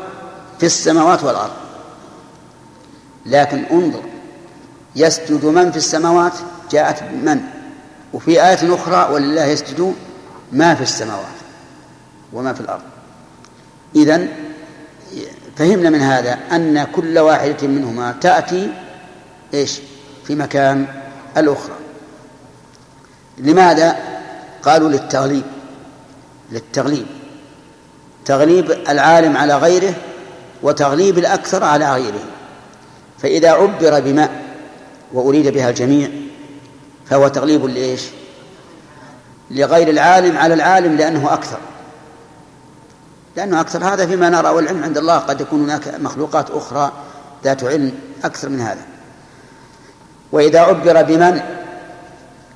في السماوات والأرض. لكن انظر يسجد من في السماوات؟ جاءت من؟ وفي آية أخرى ولله يسجد ما في السماوات وما في الأرض. إذن فهمنا من هذا أن كل واحدة منهما تأتي إيش؟ في مكان الأخرى. لماذا؟ قالوا للتغليب. للتغليب. تغليب العالم على غيره وتغليب الأكثر على غيره. فإذا عبر بماء وأريد بها الجميع فهو تغليب لإيش؟ لغير العالم على العالم لأنه أكثر. لأنه أكثر هذا فيما نرى والعلم عند الله قد يكون هناك مخلوقات أخرى ذات علم أكثر من هذا. وإذا عبر بمن؟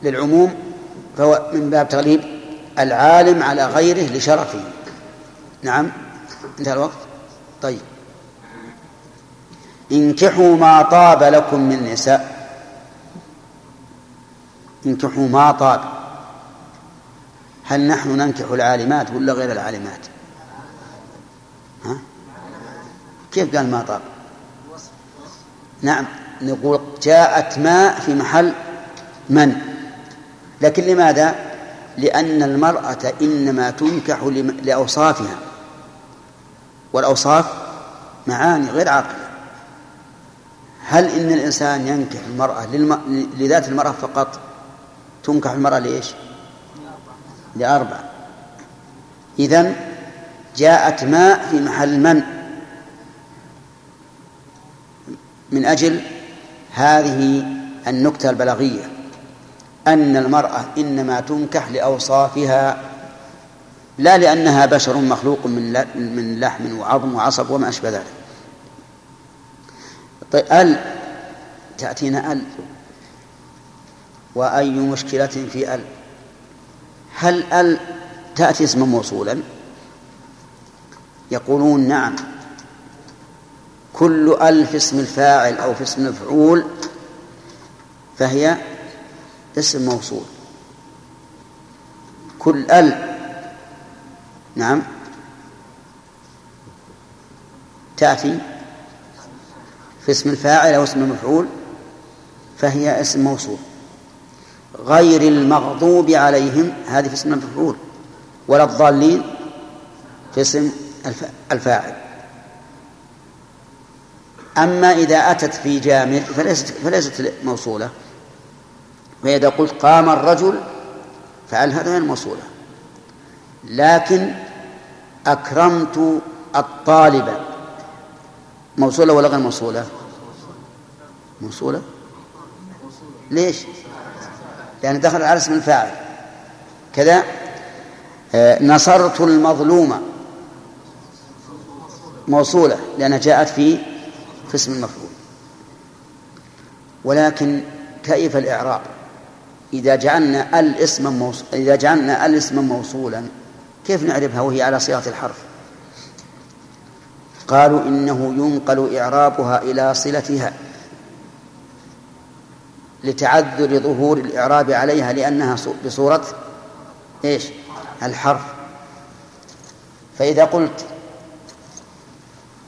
للعموم فهو من باب تغليب العالم على غيره لشرفه. نعم انتهى الوقت. طيب. انكحوا ما طاب لكم من النساء انكحوا ما طاب. هل نحن ننكح العالمات ولا غير العالمات؟ ها؟ كيف قال ما طاب نعم نقول جاءت ماء في محل من؟ لكن لماذا؟ لأن المرأة إنما تنكح لأوصافها. والأوصاف معاني غير عاقلة. هل إن الإنسان ينكح المرأة للم... لذات المرأة فقط؟ تنكح المرأة لإيش؟ لأربع إذن جاءت ماء في محل من؟ من أجل هذه النكتة البلاغية أن المرأة إنما تنكح لأوصافها لا لأنها بشر مخلوق من من لحم وعظم وعصب وما أشبه ذلك. طيب أل؟ تأتينا أل. وأي مشكلة في أل؟ هل أل تأتي اسما موصولا؟ يقولون نعم. كل ال في اسم الفاعل أو في اسم المفعول فهي اسم موصول. كل ال نعم. تأتي في اسم الفاعل أو اسم المفعول فهي اسم موصول. غير المغضوب عليهم هذه في اسم المفعول. ولا الضالين في اسم الفاعل أما إذا أتت في جامع فليست فليست موصولة فإذا قلت قام الرجل فعل هذا غير موصولة لكن أكرمت الطالب موصولة ولا غير موصولة؟ موصولة؟ ليش؟ لأن دخل على اسم الفاعل كذا آه، نصرت المظلومة موصولة لأنها جاءت في في اسم المفعول. ولكن كيف الإعراب؟ إذا جعلنا الاسم موصول إذا جعلنا الاسم موصولا كيف نعرفها وهي على صيغة الحرف؟ قالوا إنه ينقل إعرابها إلى صلتها لتعذر ظهور الإعراب عليها لأنها بصورة إيش؟ الحرف. فإذا قلت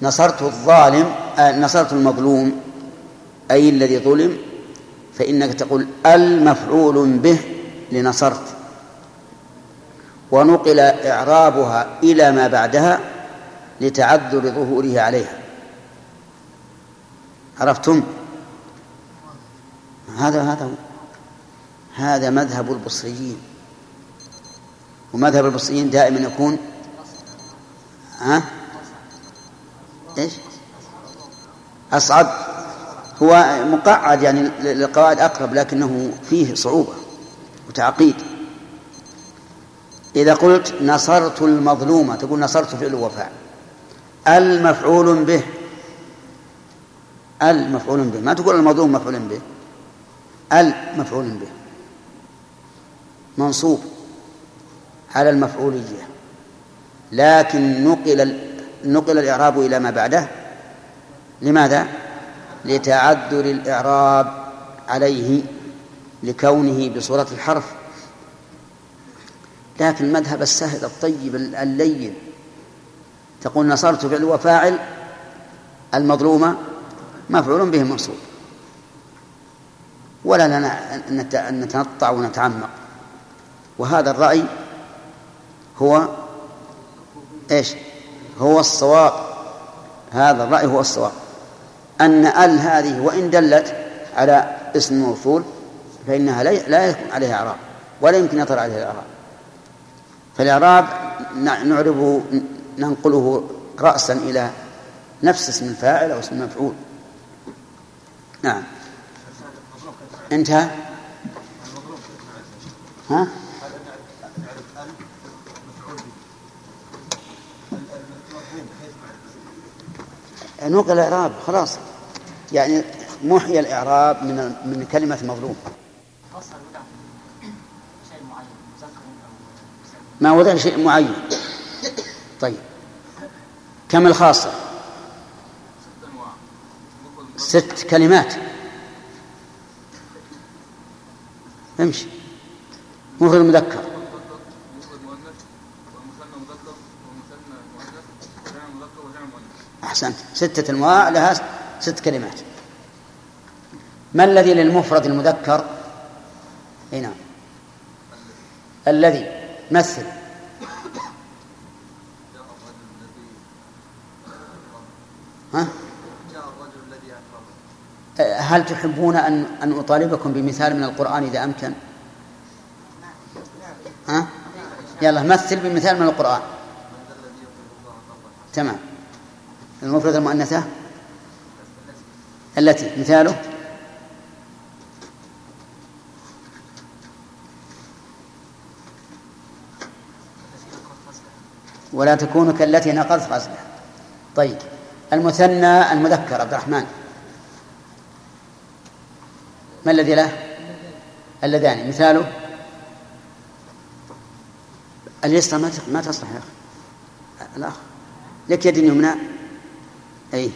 نصرت الظالم آه نصرت المظلوم أي الذي ظلم فإنك تقول المفعول به لنصرت. ونقل إعرابها إلى ما بعدها لتعذر ظهوره عليها. عرفتم؟ هذا هذا هذا مذهب البصريين. ومذهب البصريين دائما يكون ها؟ إيش؟ أصعب. هو مقعد يعني للقواعد أقرب لكنه فيه صعوبة وتعقيد. إذا قلت نصرت المظلومة تقول نصرت فعل وفاعل. المفعول به المفعول به. ما تقول المظلوم مفعول به. المفعول به. منصوب على المفعولية لكن نقل نقل الإعراب إلى ما بعده؟ لماذا؟ لتعذر الإعراب عليه لكونه بصورة الحرف. لكن المذهب السهل الطيب اللين. تقول نصرت فعل وفاعل المظلومة مفعول به منصوب. ولا لنا أن نتنطع ونتعمق. وهذا الرأي هو إيش؟ هو الصواب. هذا الرأي هو الصواب. أن ال هذه وإن دلت على اسم موصول فإنها لا يكون عليها إعراب ولا يمكن يطلع عليها الإعراب فالإعراب نعربه ننقله رأسا إلى نفس اسم الفاعل أو اسم المفعول. نعم. انتهى؟ ها؟ نقل الإعراب خلاص. يعني محي الإعراب من من كلمة مظلوم. ما وضع شيء معين. طيب. كم الخاصة؟ ست كلمات. امشي. مفرد مذكر أحسنت ستة أنواع لها ست كلمات ما الذي للمفرد المذكر؟ أي نعم الذي مثل ها؟ هل تحبون أن أن أطالبكم بمثال من القرآن إذا أمكن؟ ها؟ يلا مثل بمثال من القرآن تمام المفردة المؤنثة؟ التي مثاله؟ ولا تكون كالتي نقضت غزلها. طيب. المثنى المذكر عبد الرحمن. ما الذي له؟ اللذان. مثاله؟ اليسرى ما ما تصلح يا أخي. الأخ. لك يد يمنى. اي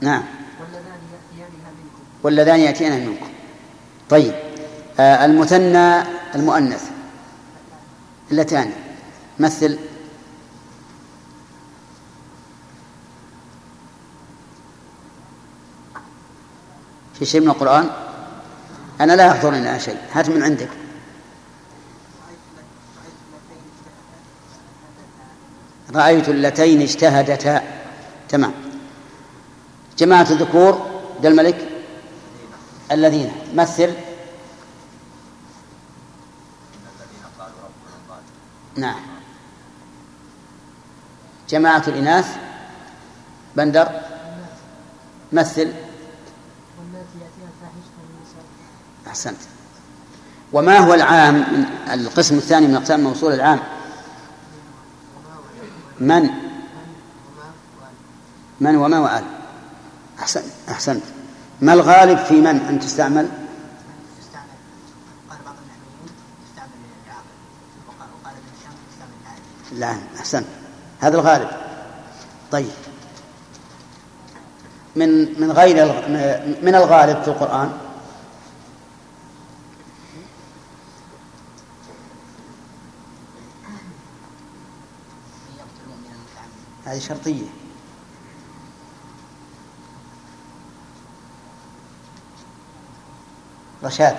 نعم. واللذان يأتيانها منكم. طيب. آه المثنى المؤنث. اللتان. مثل. في شيء من القرآن؟ أنا لا يحضرني الآن شيء. هات من عندك. رأيت اللتين اجتهدتا. تمام. جماعة الذكور ذا الملك؟ الذين. مثل نعم. جماعة الإناث؟ بندر؟ مثل أحسنت. وما هو العام القسم الثاني من أقسام موصول العام؟ من؟ من وما وآل. أحسنت أحسنت. ما الغالب في من أن تستعمل؟ لا أحسنت. هذا الغالب. طيب. من من غير من الغالب في القرآن؟ هذه شرطية. رشاد.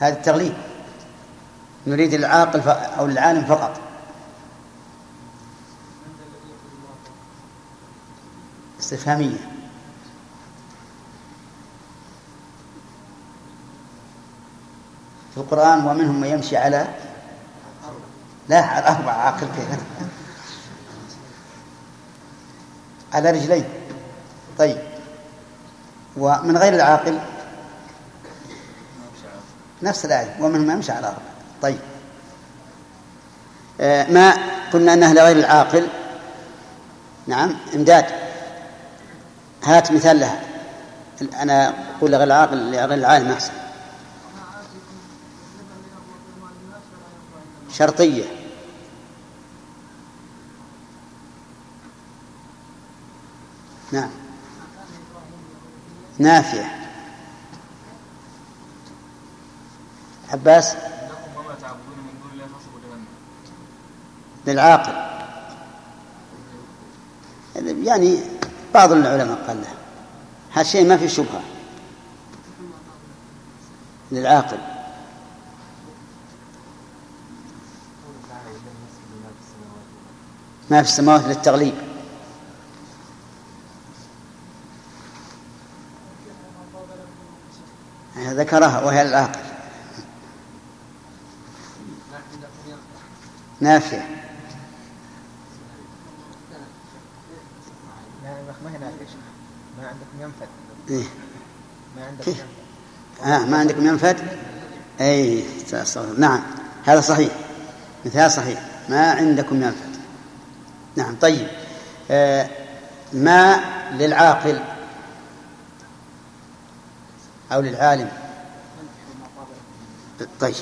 هذا التغليب. نريد العاقل أو العالم فقط. استفهامية. في القرآن ومنهم من يمشي على لا على أربع عاقل كيف؟ على رجلين. طيب. ومن غير العاقل؟ نفس الآية. ومنهم يمشي على أربع. طيب. آه ما قلنا أنه لغير العاقل؟ نعم. إمداد. هات مثال لها. أنا أقول لغير العاقل لغير العالم أحسن. شرطية. نعم. نافية عباس؟ للعاقل. يعني بعض العلماء قال له هذا الشيء ما في شبهة. للعاقل. ما في السماوات للتغليب ذكرها وهي العاقل نافية. ما هي نافية ما عندكم ينفد إيه؟ ما عندكم ينفد آه ما عندكم ينفد أي نعم هذا صحيح. مثال صحيح. ما عندكم ينفد نعم طيب. آه ما للعاقل؟ أو للعالم؟ طيب.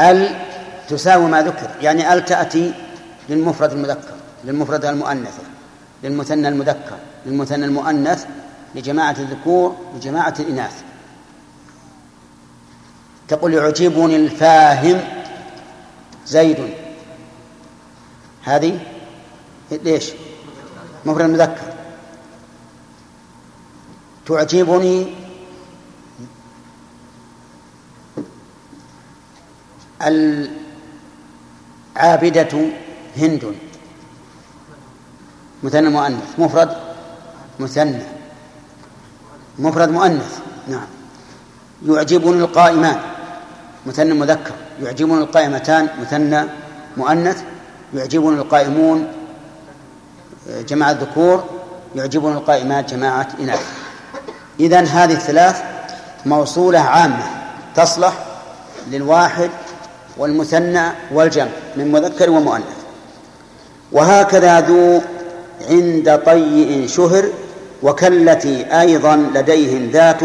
ال تساوي ما ذكر يعني ال تأتي للمفرد المذكر للمفرد المؤنثة للمثنى المذكر للمثنى المؤنث لجماعة الذكور لجماعة الإناث. تقول يعجبني الفاهم زيد. هذه؟ ليش؟ مفرد مذكر. تعجبني؟ العابدة هند. مثنى مؤنث. مفرد مثنى. مفرد مؤنث. نعم. يعجبني القائمان. مثنى مذكر. يعجبني القائمتان. مثنى مؤنث. يعجبني القائمون جماعة ذكور يعجبون القائمات جماعة إناث. إذن هذه الثلاث موصولة عامة تصلح للواحد والمثنى والجمع من مذكر ومؤنث. وهكذا ذو عند طيء شهر وكالتي أيضا لديهم ذات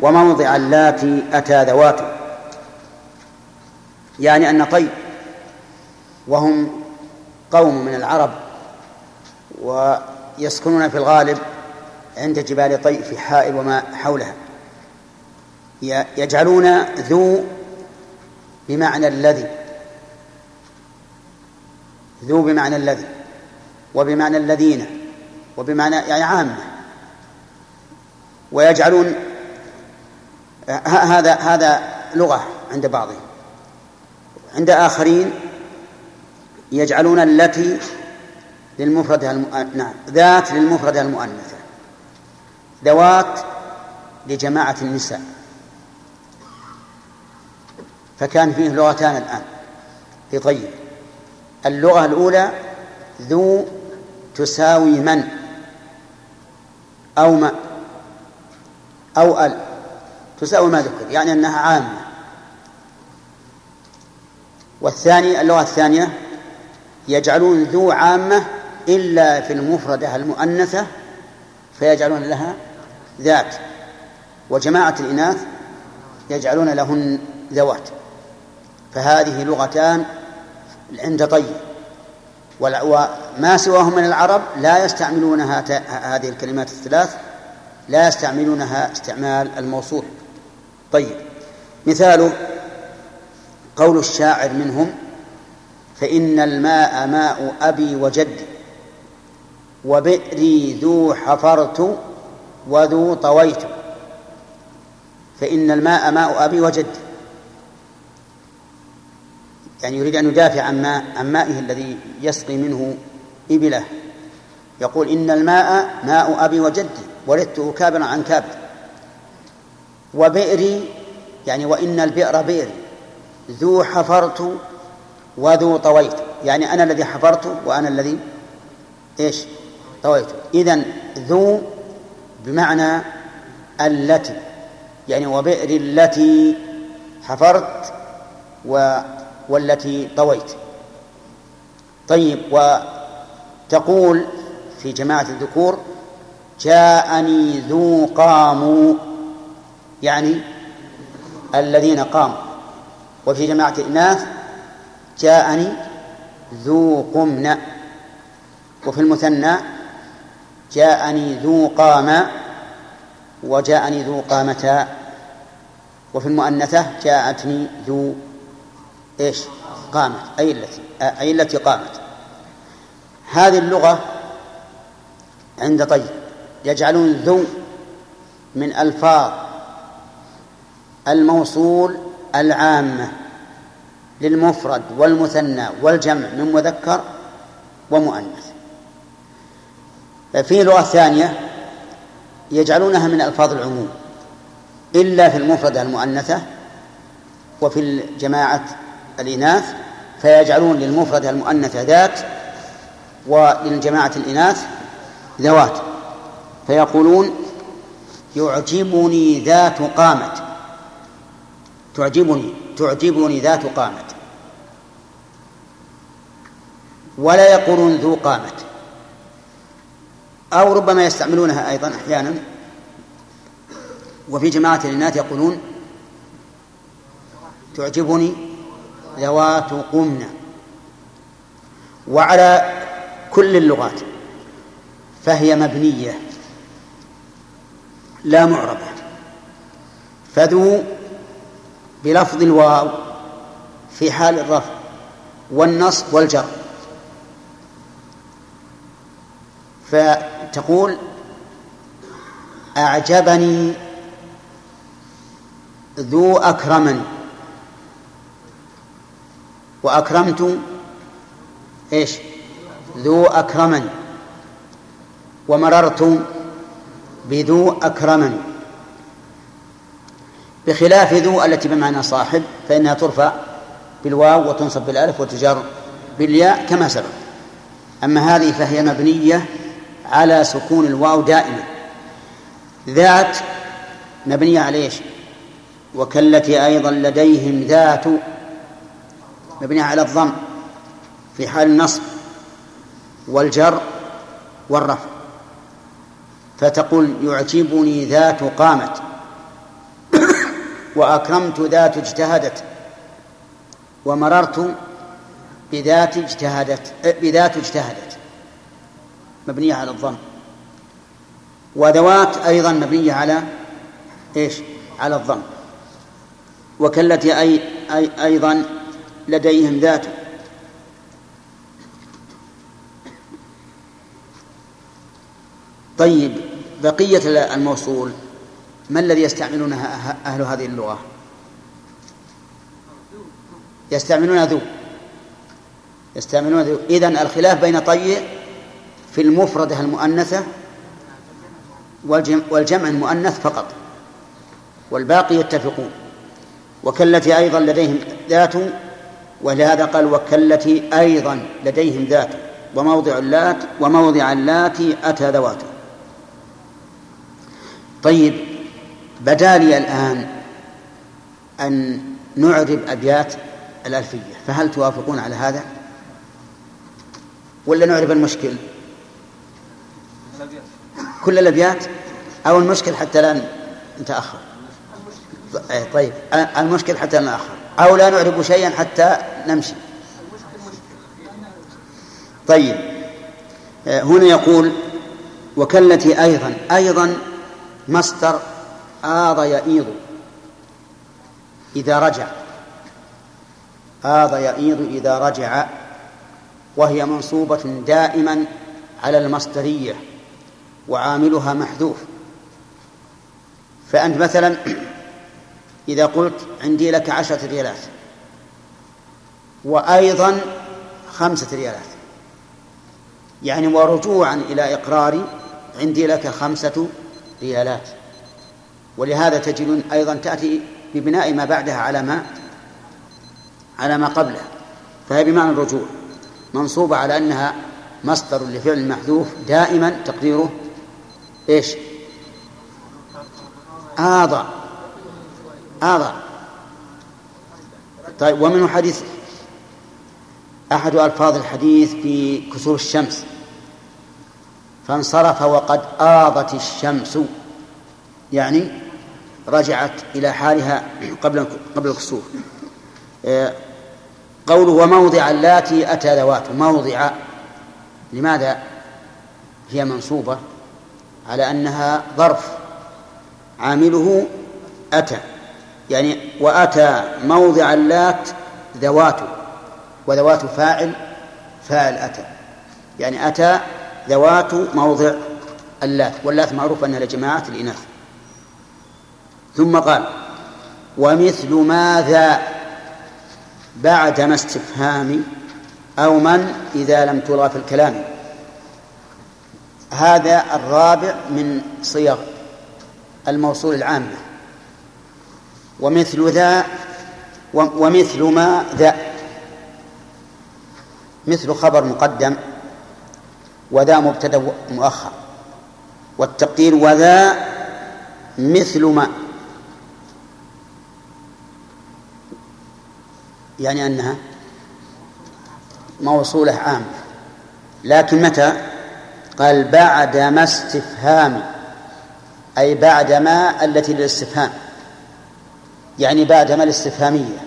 وموضع اللاتي أتى ذوات يعني أن طيب وهم قوم من العرب ويسكنون في الغالب عند جبال طيء في حائل وما حولها. يجعلون ذو بمعنى الذي ذو بمعنى الذي وبمعنى الذين وبمعنى يعني عامة. ويجعلون هذا هذا لغة عند بعضهم. عند آخرين يجعلون التي للمفردة نعم ذات للمفردة المؤنثة. ذوات لجماعة النساء. فكان فيه لغتان الآن. في طيب اللغة الأولى ذو تساوي من؟ أو ما؟ أو ال. تساوي ما ذكر يعني أنها عامة. والثاني اللغة الثانية يجعلون ذو عامة إلا في المفردة المؤنثة فيجعلون لها ذات. وجماعة الإناث يجعلون لهن ذوات. فهذه لغتان عند طيب وما سواهم من العرب لا يستعملونها هذه الكلمات الثلاث لا يستعملونها استعمال الموصول. طيب مثاله قول الشاعر منهم فإن الماء ماء أبي وجدي وبئري ذو حفرت وذو طويت. فإن الماء ماء أبي وجدي. يعني يريد أن يدافع عن ماء عن مائه الذي يسقي منه إبله. يقول إن الماء ماء أبي وجدي ولدته كابرا عن كابر. وبئري يعني وإن البئر بئري ذو حفرت وذو طويت. يعني أنا الذي حفرت وأنا الذي إيش؟ طويت. إذن ذو بمعنى التي. يعني وبئر التي حفرت و والتي طويت. طيب وتقول في جماعة الذكور جاءني ذو قاموا يعني الذين قاموا. وفي جماعة الإناث جاءني ذو قمن. وفي المثنى جاءني ذو قام وجاءني ذو قامتا. وفي المؤنثة جاءتني ذو إيش؟ قامت أي التي أي التي قامت. هذه اللغة عند طيب. يجعلون ذو من ألفاظ الموصول العامة. للمفرد والمثنى والجمع من مذكر ومؤنث. في لغة ثانية يجعلونها من ألفاظ العموم إلا في المفردة المؤنثة وفي الجماعة الإناث فيجعلون للمفردة المؤنثة ذات وللجماعة الإناث ذوات. فيقولون يعجبني ذات قامة. تعجبني. تعجبني ذات قامة. ولا يقولون ذو قامة. أو ربما يستعملونها أيضا أحيانا. وفي جماعة الإناث يقولون تعجبني ذوات قمنة. وعلى كل اللغات فهي مبنية. لا معربة. فذو بلفظ الواو في حال الرفع والنصب والجر. فتقول أعجبني ذو أكرمني وأكرمت إيش؟ ذو أكرمني ومررت بذو أكرمني بخلاف ذو التي بمعنى صاحب فإنها ترفع بالواو وتنصب بالألف وتجر بالياء كما سبق. أما هذه فهي مبنية على سكون الواو دائما. ذات مبنية على إيش؟ وكالتي أيضا لديهم ذات مبنية على الضم في حال النصب والجر والرفع. فتقول يعجبني ذات قامت. وأكرمت ذات اجتهدت ومررت بذات اجتهدت بذات اجتهدت. مبنية على الضم وذوات أيضا مبنية على إيش؟ على الضم وكالتي أي, أي أيضا لديهم ذات. طيب بقية الموصول. ما الذي يستعملونها أه-، أهل هذه اللغة؟ يستعملون ذو. يستعملون ذو. إذن الخلاف بين طيء في المفردة المؤنثة والجمع المؤنث فقط والباقي يتفقون. وكالتي أيضا لديهم ذات ولهذا قال وكالتي أيضا لديهم ذات وموضع اللات وموضع اللاتي أتى ذواته. طيب بدا لي الآن أن نعرب أبيات الألفية فهل توافقون على هذا؟ ولا نعرب المشكل؟ كل الأبيات؟ أو المشكل حتى لا نتأخر طيب المشكل حتى لا نتأخر أو لا نعرب شيئا حتى نمشي. طيب هنا يقول وكالتي أيضا أيضا مصدر آض يئيض. إذا رجع. آض يئيض إذا رجع. وهي منصوبة دائما على المصدرية وعاملها محذوف. فأنت مثلا إذا قلت عندي لك عشرة ريالات. وأيضا خمسة ريالات. يعني ورجوعا إلى إقراري عندي لك خمسة ريالات. ولهذا تجدون أيضا تأتي ببناء ما بعدها على ما على ما قبلها فهي بمعنى الرجوع منصوبة على أنها مصدر لفعل محذوف دائما تقديره إيش؟ آضى آضى طيب ومنه حديث أحد ألفاظ الحديث في كسوف الشمس فانصرف وقد آضت الشمس يعني رجعت إلى حالها قبل قبل الكسوف آه، قوله وموضع اللاتي أتى ذوات موضع لماذا هي منصوبة؟ على أنها ظرف عامله أتى يعني وأتى موضع اللات ذوات وذوات فاعل فاعل أتى يعني أتى ذوات موضع اللات واللات معروف أنها لجماعة الإناث. ثم قال ومثل ماذا بعد ما استفهام أو من إذا لم تلغى في الكلام؟ هذا الرابع من صيغ الموصول العامة. ومثل ذا ومثل ما ذا. مثل خبر مقدم وذا مبتدا مؤخر. والتقدير وذا مثل ما يعني أنها موصولة عامة. لكن متى؟ قال بعد ما استفهام. أي بعد ما التي للاستفهام. يعني بعد ما الاستفهامية.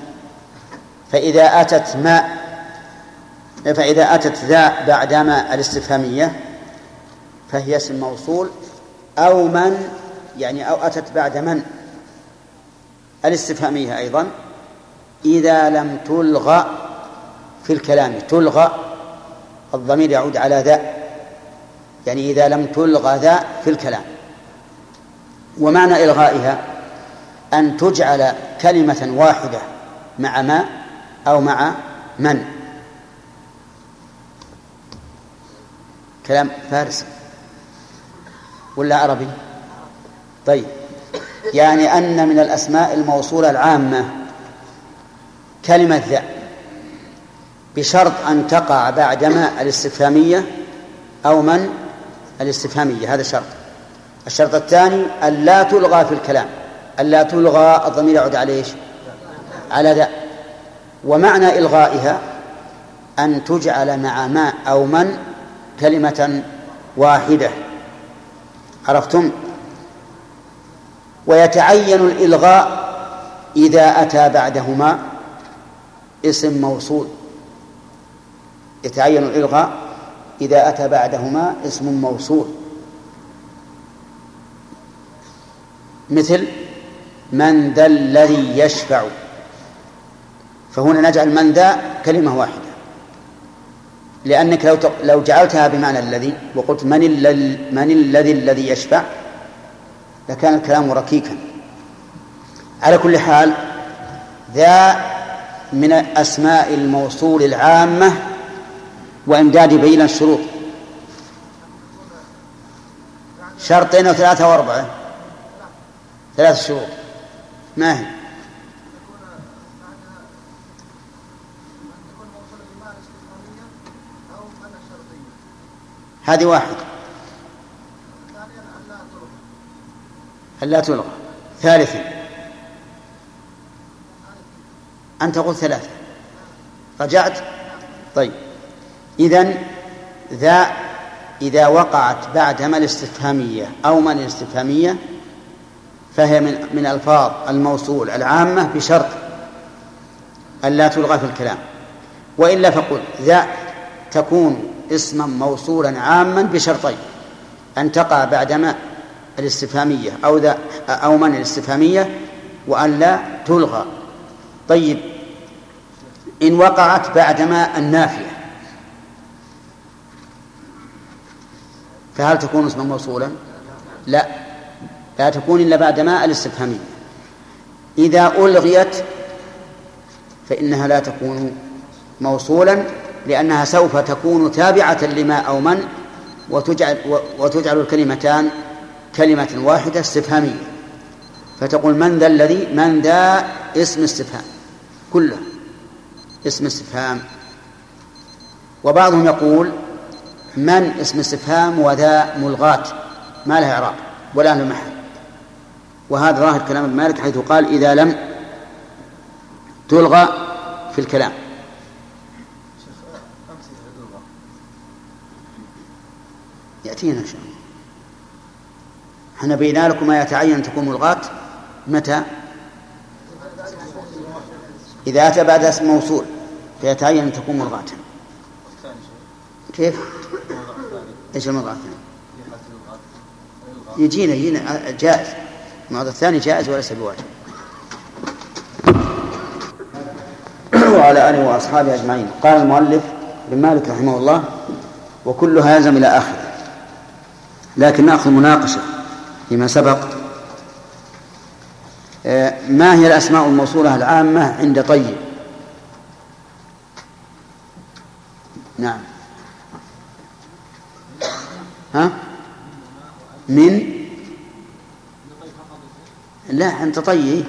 فإذا أتت ما فإذا أتت ذا بعد ما الاستفهامية فهي اسم موصول. أو من يعني أو أتت بعد من؟ الاستفهامية أيضا. إذا لم تلغى في الكلام تلغى الضمير يعود على ذا يعني إذا لم تلغى ذا في الكلام. ومعنى إلغائها أن تجعل كلمة واحدة مع ما أو مع من؟ كلام فارسي ولا عربي؟ طيب يعني أن من الأسماء الموصولة العامة كلمة ذا بشرط أن تقع بعد ما الاستفهامية أو من الاستفهامية هذا شرط. الشرط الثاني أن لا تلغى في الكلام. أن لا تلغى الضمير يعود على إيش؟ على ذا. ومعنى إلغائها أن تجعل مع ما أو من كلمة واحدة. عرفتم؟ ويتعين الإلغاء إذا أتى بعدهما. اسم موصول. يتعين الإلغاء إذا أتى بعدهما اسم موصول. مثل من ذا الذي يشفع. فهنا نجعل من ذا كلمة واحدة. لأنك لو لو جعلتها بمعنى الذي وقلت من من الذي الذي يشفع لكان الكلام ركيكا. على كل حال ذا من أسماء الموصول العامة وإمداد بين الشروط شرطين وثلاثة وأربعة. ثلاث شروط. ما هي؟ هذه واحدة ألا تلغى؟ ثالثا. أنت تقول ثلاثة. رجعت؟ طيب. إذن ذا إذا وقعت بعد ما الاستفهامية أو من الاستفهامية فهي من من ألفاظ الموصول العامة بشرط أن لا تلغى في الكلام. وإلا فقل ذا تكون اسما موصولا عاما بشرطين. أن تقع بعدما الاستفهامية أو ذا أو من الاستفهامية وأن لا تلغى. طيب إن وقعت بعدما النافية فهل تكون اسما موصولا؟ لا لا تكون إلا بعد ما الاستفهامية. إذا ألغيت فإنها لا تكون موصولا لأنها سوف تكون تابعة لما أو من وتجعل وتجعل الكلمتان كلمة واحدة استفهامية. فتقول من ذا الذي من ذا اسم استفهام. كله اسم استفهام. وبعضهم يقول من اسم استفهام وذا ملغاة ما لها إعراب ولا له محل. وهذا ظاهر كلام ابن مالك حيث قال إذا لم تلغى في الكلام. يأتينا إن شاء الله. إحنا بينا لكم ما يتعين تكون ملغاة. متى؟ إذا أتى بعد اسم موصول فيتعين أن تكون ملغاة كيف؟ إيش الموضوع الثاني؟ يجينا يجينا جائز. الموضوع الثاني جائز وليس بواجب. وعلى آله وأصحابه أجمعين. قال المؤلف بن مالك رحمه الله وكلها يلزم إلى آخره. لكن نأخذ مناقشة فيما سبق. ما هي الأسماء الموصولة العامة عند طيب؟ نعم. ها؟ من؟ لا أنت طيب.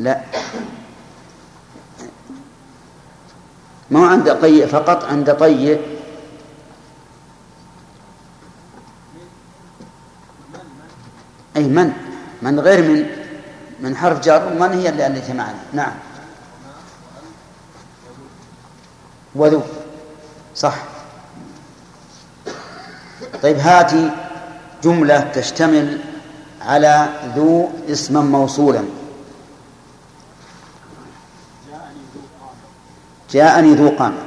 لا. ما هو عند طي فقط عند طي أي من؟ من غير من من حرف جر من هي التي معنا؟ نعم. وذو. صح. طيب هاتي جملة تشتمل على ذو اسما موصولا. جاءني ذو قامة.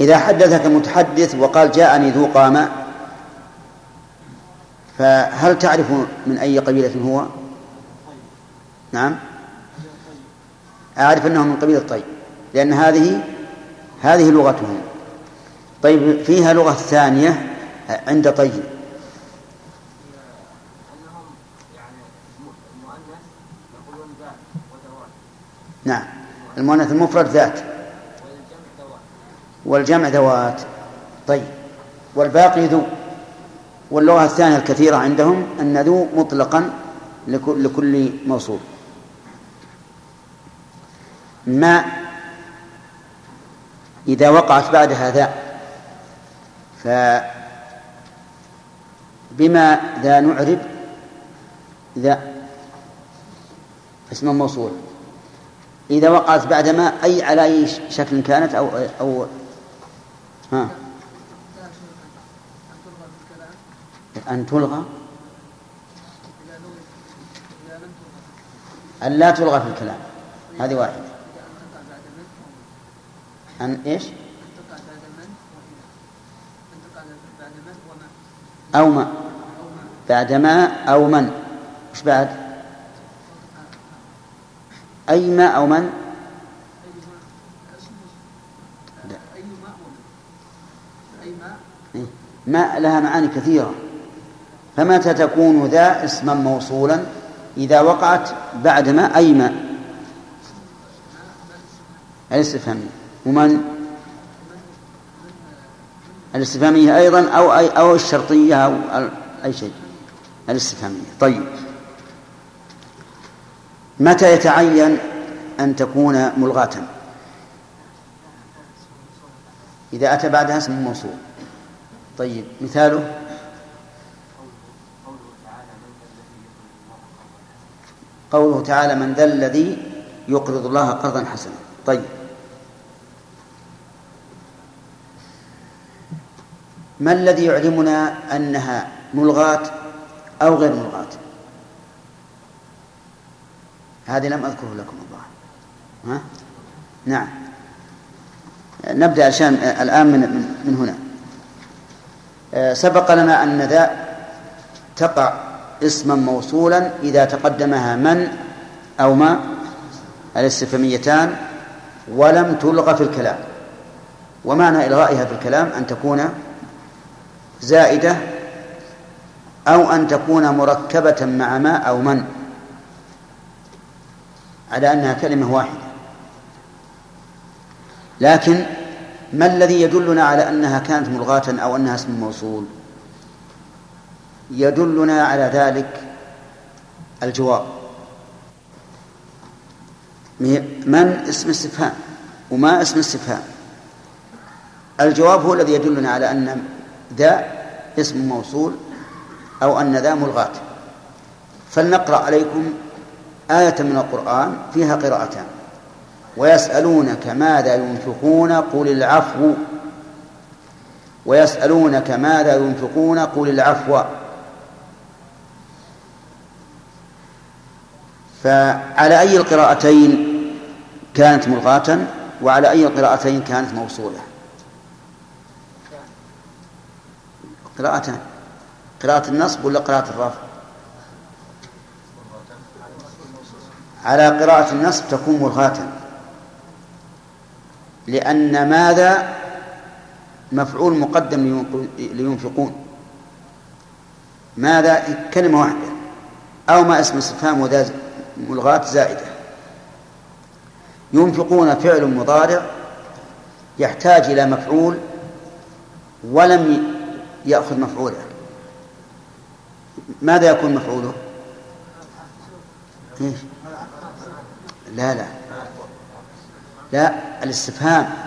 إذا حدثك المتحدث وقال جاءني ذو قامة فهل تعرف من أي قبيلة هو؟ نعم. أعرف أنه من قبيلة طيب لأن هذه هذه لغتهم. طيب فيها لغة ثانية عند طيب. نعم. المؤنث المفرد ذات. والجمع ذوات. طيب. والباقي ذو. واللغة الثانية الكثيرة عندهم أن ذو مطلقا لكل موصول. ما إذا وقعت بعدها ذا ف بما ذا نعرب ذا اسم موصول. إذا وقعت بعد ما أي على أي شكل كانت أو أو ها؟ أن تلغى؟ أن لا تلغى في الكلام. هذه واحدة. أن إيش؟ أو ما. بعد ما أو من. وش بعد؟ أي ما أو من؟ إيه. ما لها معاني كثيرة. فمتى تكون ذا اسما موصولا؟ إذا وقعت بعد ما أي ما؟ الاستفهامية ومن؟ الاستفهامية أيضا أو أي أو الشرطية أو أي شيء. الاستفهامية. طيب. متى يتعين أن تكون ملغاة؟ إذا أتى بعدها اسم موصول. طيب مثاله؟ قوله تعالى من ذا الذي يقرض الله قرضا حسنا. طيب. ما الذي يعلمنا أنها ملغاة أو غير ملغاة؟ هذه لم أذكره لكم الله ها؟ نعم. نبدأ عشان الآن من, من هنا. سبق لنا أن ذا تقع اسما موصولا إذا تقدمها من أو ما الاستفهاميتان ولم تلغى في الكلام. ومعنى إلغائها في الكلام أن تكون زائدة أو أن تكون مركبة مع ما أو من على أنها كلمة واحدة. لكن ما الذي يدلنا على أنها كانت ملغاة أو أنها اسم موصول؟ يدلنا على ذلك الجواب. من اسم استفهام وما اسم استفهام؟ الجواب هو الذي يدلنا على أن ذا اسم موصول أو أن ذا ملغاة. فلنقرأ عليكم آية من القرآن فيها قراءتان. ويسألونك ماذا ينفقون؟ قل العفو. ويسألونك ماذا ينفقون؟ قل العفو. فعلى أي القراءتين كانت ملغاة وعلى أي القراءتين كانت موصولة؟ قراءتان. قراءة النصب ولا قراءة الرفع؟ على قراءة النصب تكون ملغاة لأن ماذا؟ مفعول مقدم لينفقون. ماذا؟ كلمة واحدة. أو ما اسم استفهام وذا ملغاة زائدة. ينفقون فعل مضارع يحتاج إلى مفعول ولم يأخذ مفعوله. ماذا يكون مفعوله؟ لا لا. لا الاستفهام.